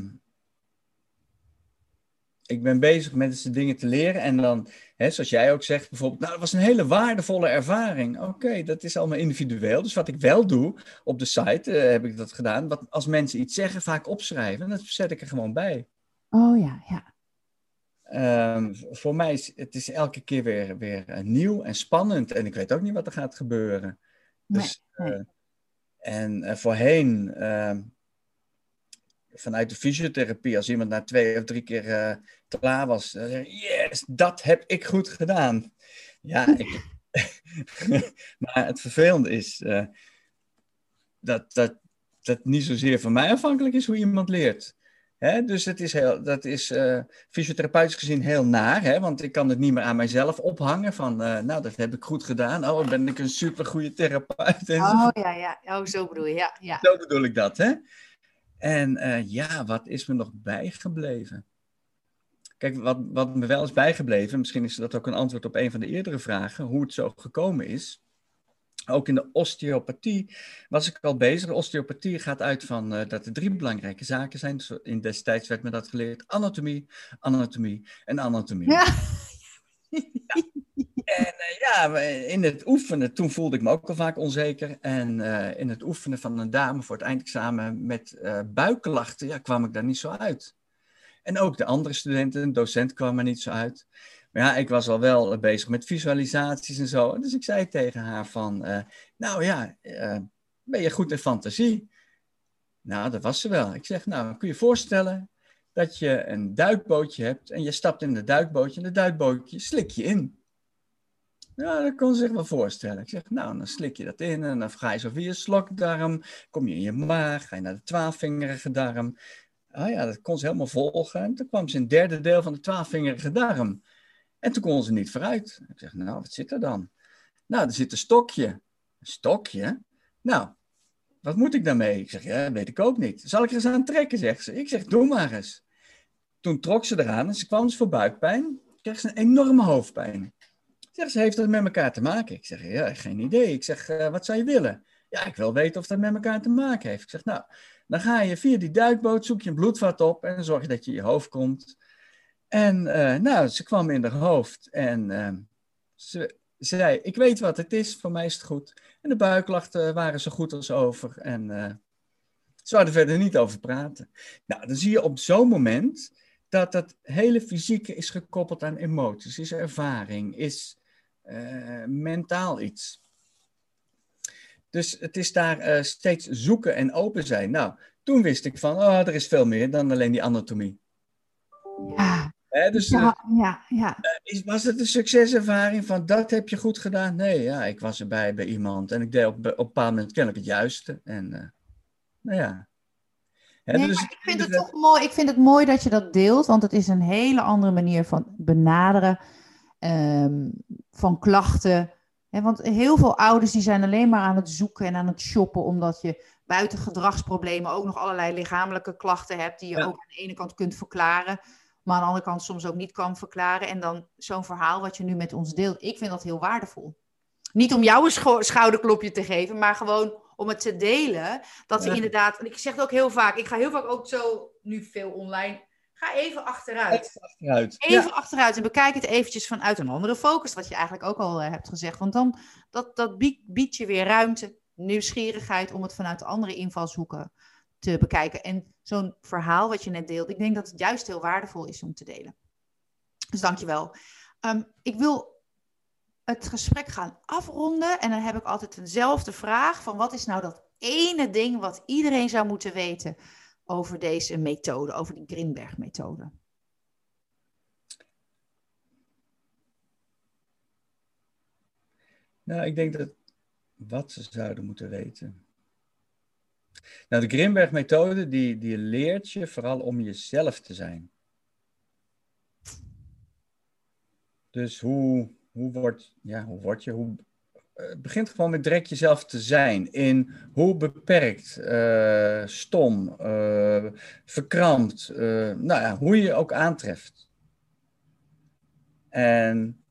ik ben bezig met de dingen te leren. En dan, hè, zoals jij ook zegt, bijvoorbeeld, nou, dat was een hele waardevolle ervaring. Oké, dat is allemaal individueel. Dus wat ik wel doe op de site, eh, heb ik dat gedaan. Wat, als mensen iets zeggen, vaak opschrijven. En dat zet ik er gewoon bij. Oh ja, ja. Ehm, voor mij is het is elke keer weer, weer eh, nieuw en spannend. En ik weet ook niet wat er gaat gebeuren. Nee, Dus, nee. eh, en voorheen, ehm, vanuit de fysiotherapie, als iemand na twee of drie keer eh, klaar was, dan zeg je, yes, dat heb ik goed gedaan. Ja, ik, maar het vervelende is eh, dat, dat dat niet zozeer van mij afhankelijk is hoe iemand leert. Dus het is heel, dat is eh, fysiotherapeutisch gezien heel naar, hè? want ik kan het niet meer aan mijzelf ophangen van, nou, dat heb ik goed gedaan. Oh, ben ik een supergoeie therapeut. Oh ja, ja. Oh, zo bedoel je. Ja, ja. Zo bedoel ik dat, hè? En eh, ja, wat is me nog bijgebleven? Kijk, wat, wat me wel is bijgebleven, misschien is dat ook een antwoord op een van de eerdere vragen, hoe het zo gekomen is. Ook in de osteopathie was ik al bezig. De osteopathie gaat uit van uh, dat er drie belangrijke zaken zijn. Dus in destijds werd me dat geleerd. Anatomie, anatomie en anatomie. Ja. ja. En uh, ja, in het oefenen, toen voelde ik me ook al vaak onzeker. En uh, in het oefenen van een dame voor het eindexamen met buikklachten, ja, kwam ik daar niet zo uit. En ook de andere studenten, een docent kwam er niet zo uit. Maar ja, ik was al wel bezig met visualisaties en zo. Dus ik zei tegen haar van, nou ja, ben je goed in fantasie? Nou, dat was ze wel. Ik zeg, nou, kun je voorstellen dat je een duikbootje hebt en je stapt in het duikbootje en het duikbootje slik je in. Ja, dat kon ze zich wel voorstellen. Ik zeg, nou, dan slik je dat in en dan ga je zo via je slokdarm, kom je in je maag, ga je naar de twaalfvingerige darm. Ah ja, dat kon ze helemaal volgen. En toen kwam ze in het derde deel van de twaalfvingerige darm. En toen kon ze niet vooruit. Ik zeg, nou, wat zit er dan? Nou, er zit een stokje. Een stokje? Nou, wat moet ik daarmee? Ik zeg, ja, weet ik ook niet. Zal ik er eens aan trekken, zegt ze. Ik zeg, doe maar eens. Toen trok ze eraan en ze kwam dus voor buikpijn. Kreeg ze een enorme hoofdpijn. Zeg, ze heeft dat met elkaar te maken? Ik zeg, ja, geen idee. Ik zeg, uh, wat zou je willen? Ja, ik wil weten of dat met elkaar te maken heeft. Ik zeg, nou, dan ga je via die duikboot, zoek je een bloedvat op en zorg je dat je in je hoofd komt. En uh, nou, ze kwam in haar hoofd en uh, ze zei, ik weet wat het is, voor mij is het goed. En de buiklachten waren zo goed als over en ze zouden verder niet over praten. Nou, dan zie je op zo'n moment dat dat hele fysieke is gekoppeld aan emoties, is ervaring, is mentaal iets. Dus het is daar steeds zoeken en open zijn. Nou, toen wist ik van, oh, er is veel meer dan alleen die anatomie. Ja, dus, ja, ja, ja. Was het een succeservaring van dat heb je goed gedaan? Nee, ja, ik was erbij bij iemand en ik deed op, op een bepaald moment kennelijk het juiste. En uh, nou ja. nee, dus, ik vind het toch mooi. Ik vind het mooi dat je dat deelt, want het is een hele andere manier van benaderen um, van klachten. He, want heel veel ouders die zijn alleen maar aan het zoeken en aan het shoppen, omdat je buiten gedragsproblemen ook nog allerlei lichamelijke klachten hebt, die je ook aan de ene kant kunt verklaren maar aan de andere kant soms ook niet kan verklaren. En dan zo'n verhaal wat je nu met ons deelt, ik vind dat heel waardevol. Niet om jou een schouderklopje te geven, maar gewoon om het te delen. Dat we inderdaad, en ik zeg het ook heel vaak, ik ga heel vaak ook zo, nu veel online, ga even achteruit. Even achteruit. Even achteruit en bekijk het eventjes vanuit een andere focus, wat je eigenlijk ook al uh, hebt gezegd. Want dan, dat, dat biedt, biedt je weer ruimte, nieuwsgierigheid om het vanuit andere invalshoeken te bekijken. En zo'n verhaal wat je net deelt, ik denk dat het juist heel waardevol is om te delen. Dus dankjewel. Um, ik wil het gesprek gaan afronden en dan heb ik altijd eenzelfde vraag van wat is nou dat ene ding wat iedereen zou moeten weten over deze methode, over die Grinberg-methode? Nou, ik denk dat wat ze zouden moeten weten. Nou, de Grimberg-methode die, die leert je vooral om jezelf te zijn. Dus hoe, hoe, word, ja, hoe word je? Hoe, begint gewoon met direct jezelf te zijn. In hoe beperkt, uh, stom, uh, verkrampt, nou ja, hoe je je ook aantreft. En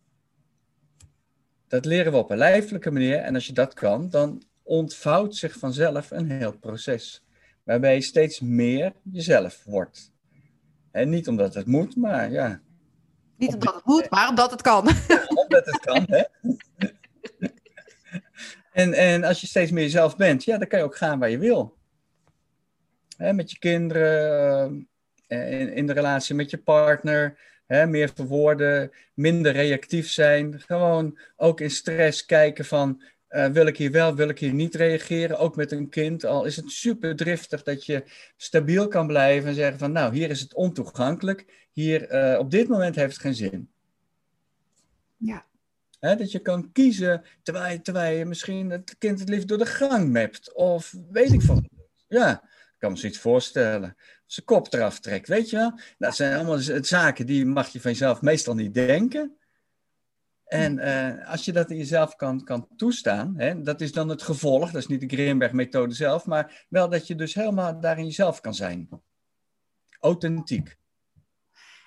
dat leren we op een lijfelijke manier. En als je dat kan, dan ontvouwt zich vanzelf een heel proces. Waarbij je steeds meer jezelf wordt. En niet omdat het moet, maar ja. Niet omdat het moet, maar omdat het kan. omdat het kan, hè. En, en als je steeds meer jezelf bent, ja, dan kan je ook gaan waar je wil. Met je kinderen, uh, in, in de relatie met je partner, meer verwoorden, minder reactief zijn. Gewoon ook in stress kijken van uh, wil ik hier wel, wil ik hier niet reageren? Ook met een kind. Al is het super driftig dat je stabiel kan blijven en zeggen van nou, hier is het ontoegankelijk. Hier, uh, op dit moment heeft het geen zin. Ja. Dat je kan kiezen terwijl, terwijl je misschien het kind het liefst door de gang mept. Of weet ik van. Ja, ik kan me zoiets voorstellen. Zijn kop eraf trekt, weet je wel? Dat zijn allemaal zaken die mag je van jezelf meestal niet denken. En uh, als je dat in jezelf kan, kan toestaan, hè, dat is dan het gevolg, dat is niet de Grimberg-methode zelf, maar wel dat je dus helemaal daarin jezelf kan zijn. Authentiek.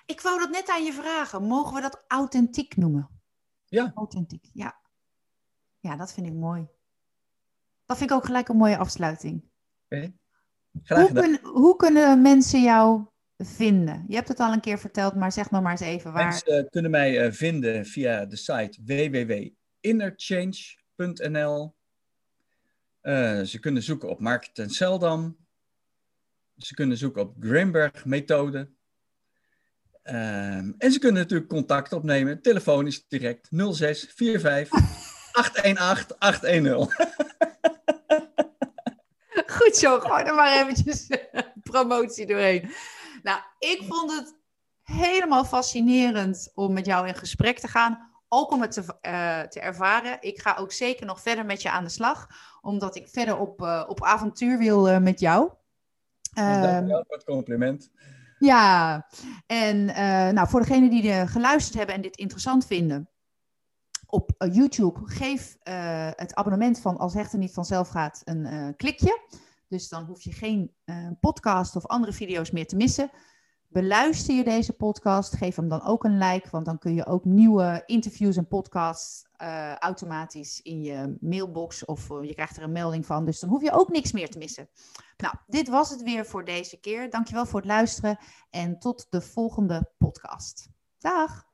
Ik wou dat net aan je vragen. Mogen we dat authentiek noemen? Ja. Authentiek, ja. Ja, dat vind ik mooi. Dat vind ik ook gelijk een mooie afsluiting. Graag Hoe, kun- hoe kunnen mensen jou vinden? Je hebt het al een keer verteld, maar zeg nog maar eens even waar. Mensen kunnen mij eh, vinden via de site www.innerchange.nl. Eh, ze kunnen zoeken op Mark ten Seldam. Ze kunnen zoeken op Grimberg Ehm, en ze kunnen natuurlijk contact opnemen, telefonisch direct 0645 818 810. Goed zo, gooi er maar eventjes promotie doorheen. Nou, ik vond het helemaal fascinerend om met jou in gesprek te gaan. Ook om het te, eh, te ervaren. Ik ga ook zeker nog verder met je aan de slag. Omdat ik verder op, eh, op avontuur wil eh, met jou. Ehm, Dankjewel voor het compliment. Ja, en eh, nou, voor degenen die er geluisterd hebben en dit interessant vinden. Op eh, YouTube geef eh, het abonnement van Als Hechten niet vanzelf gaat een klikje. Dus dan hoef je geen podcast of andere video's meer te missen. Beluister je deze podcast, geef hem dan ook een like, want dan kun je ook nieuwe interviews en podcasts eh, automatisch in je mailbox of eh, je krijgt er een melding van. Dus dan hoef je ook niks meer te missen. Nou, dit was het weer voor deze keer. Dankjewel voor het luisteren en tot de volgende podcast. Dag!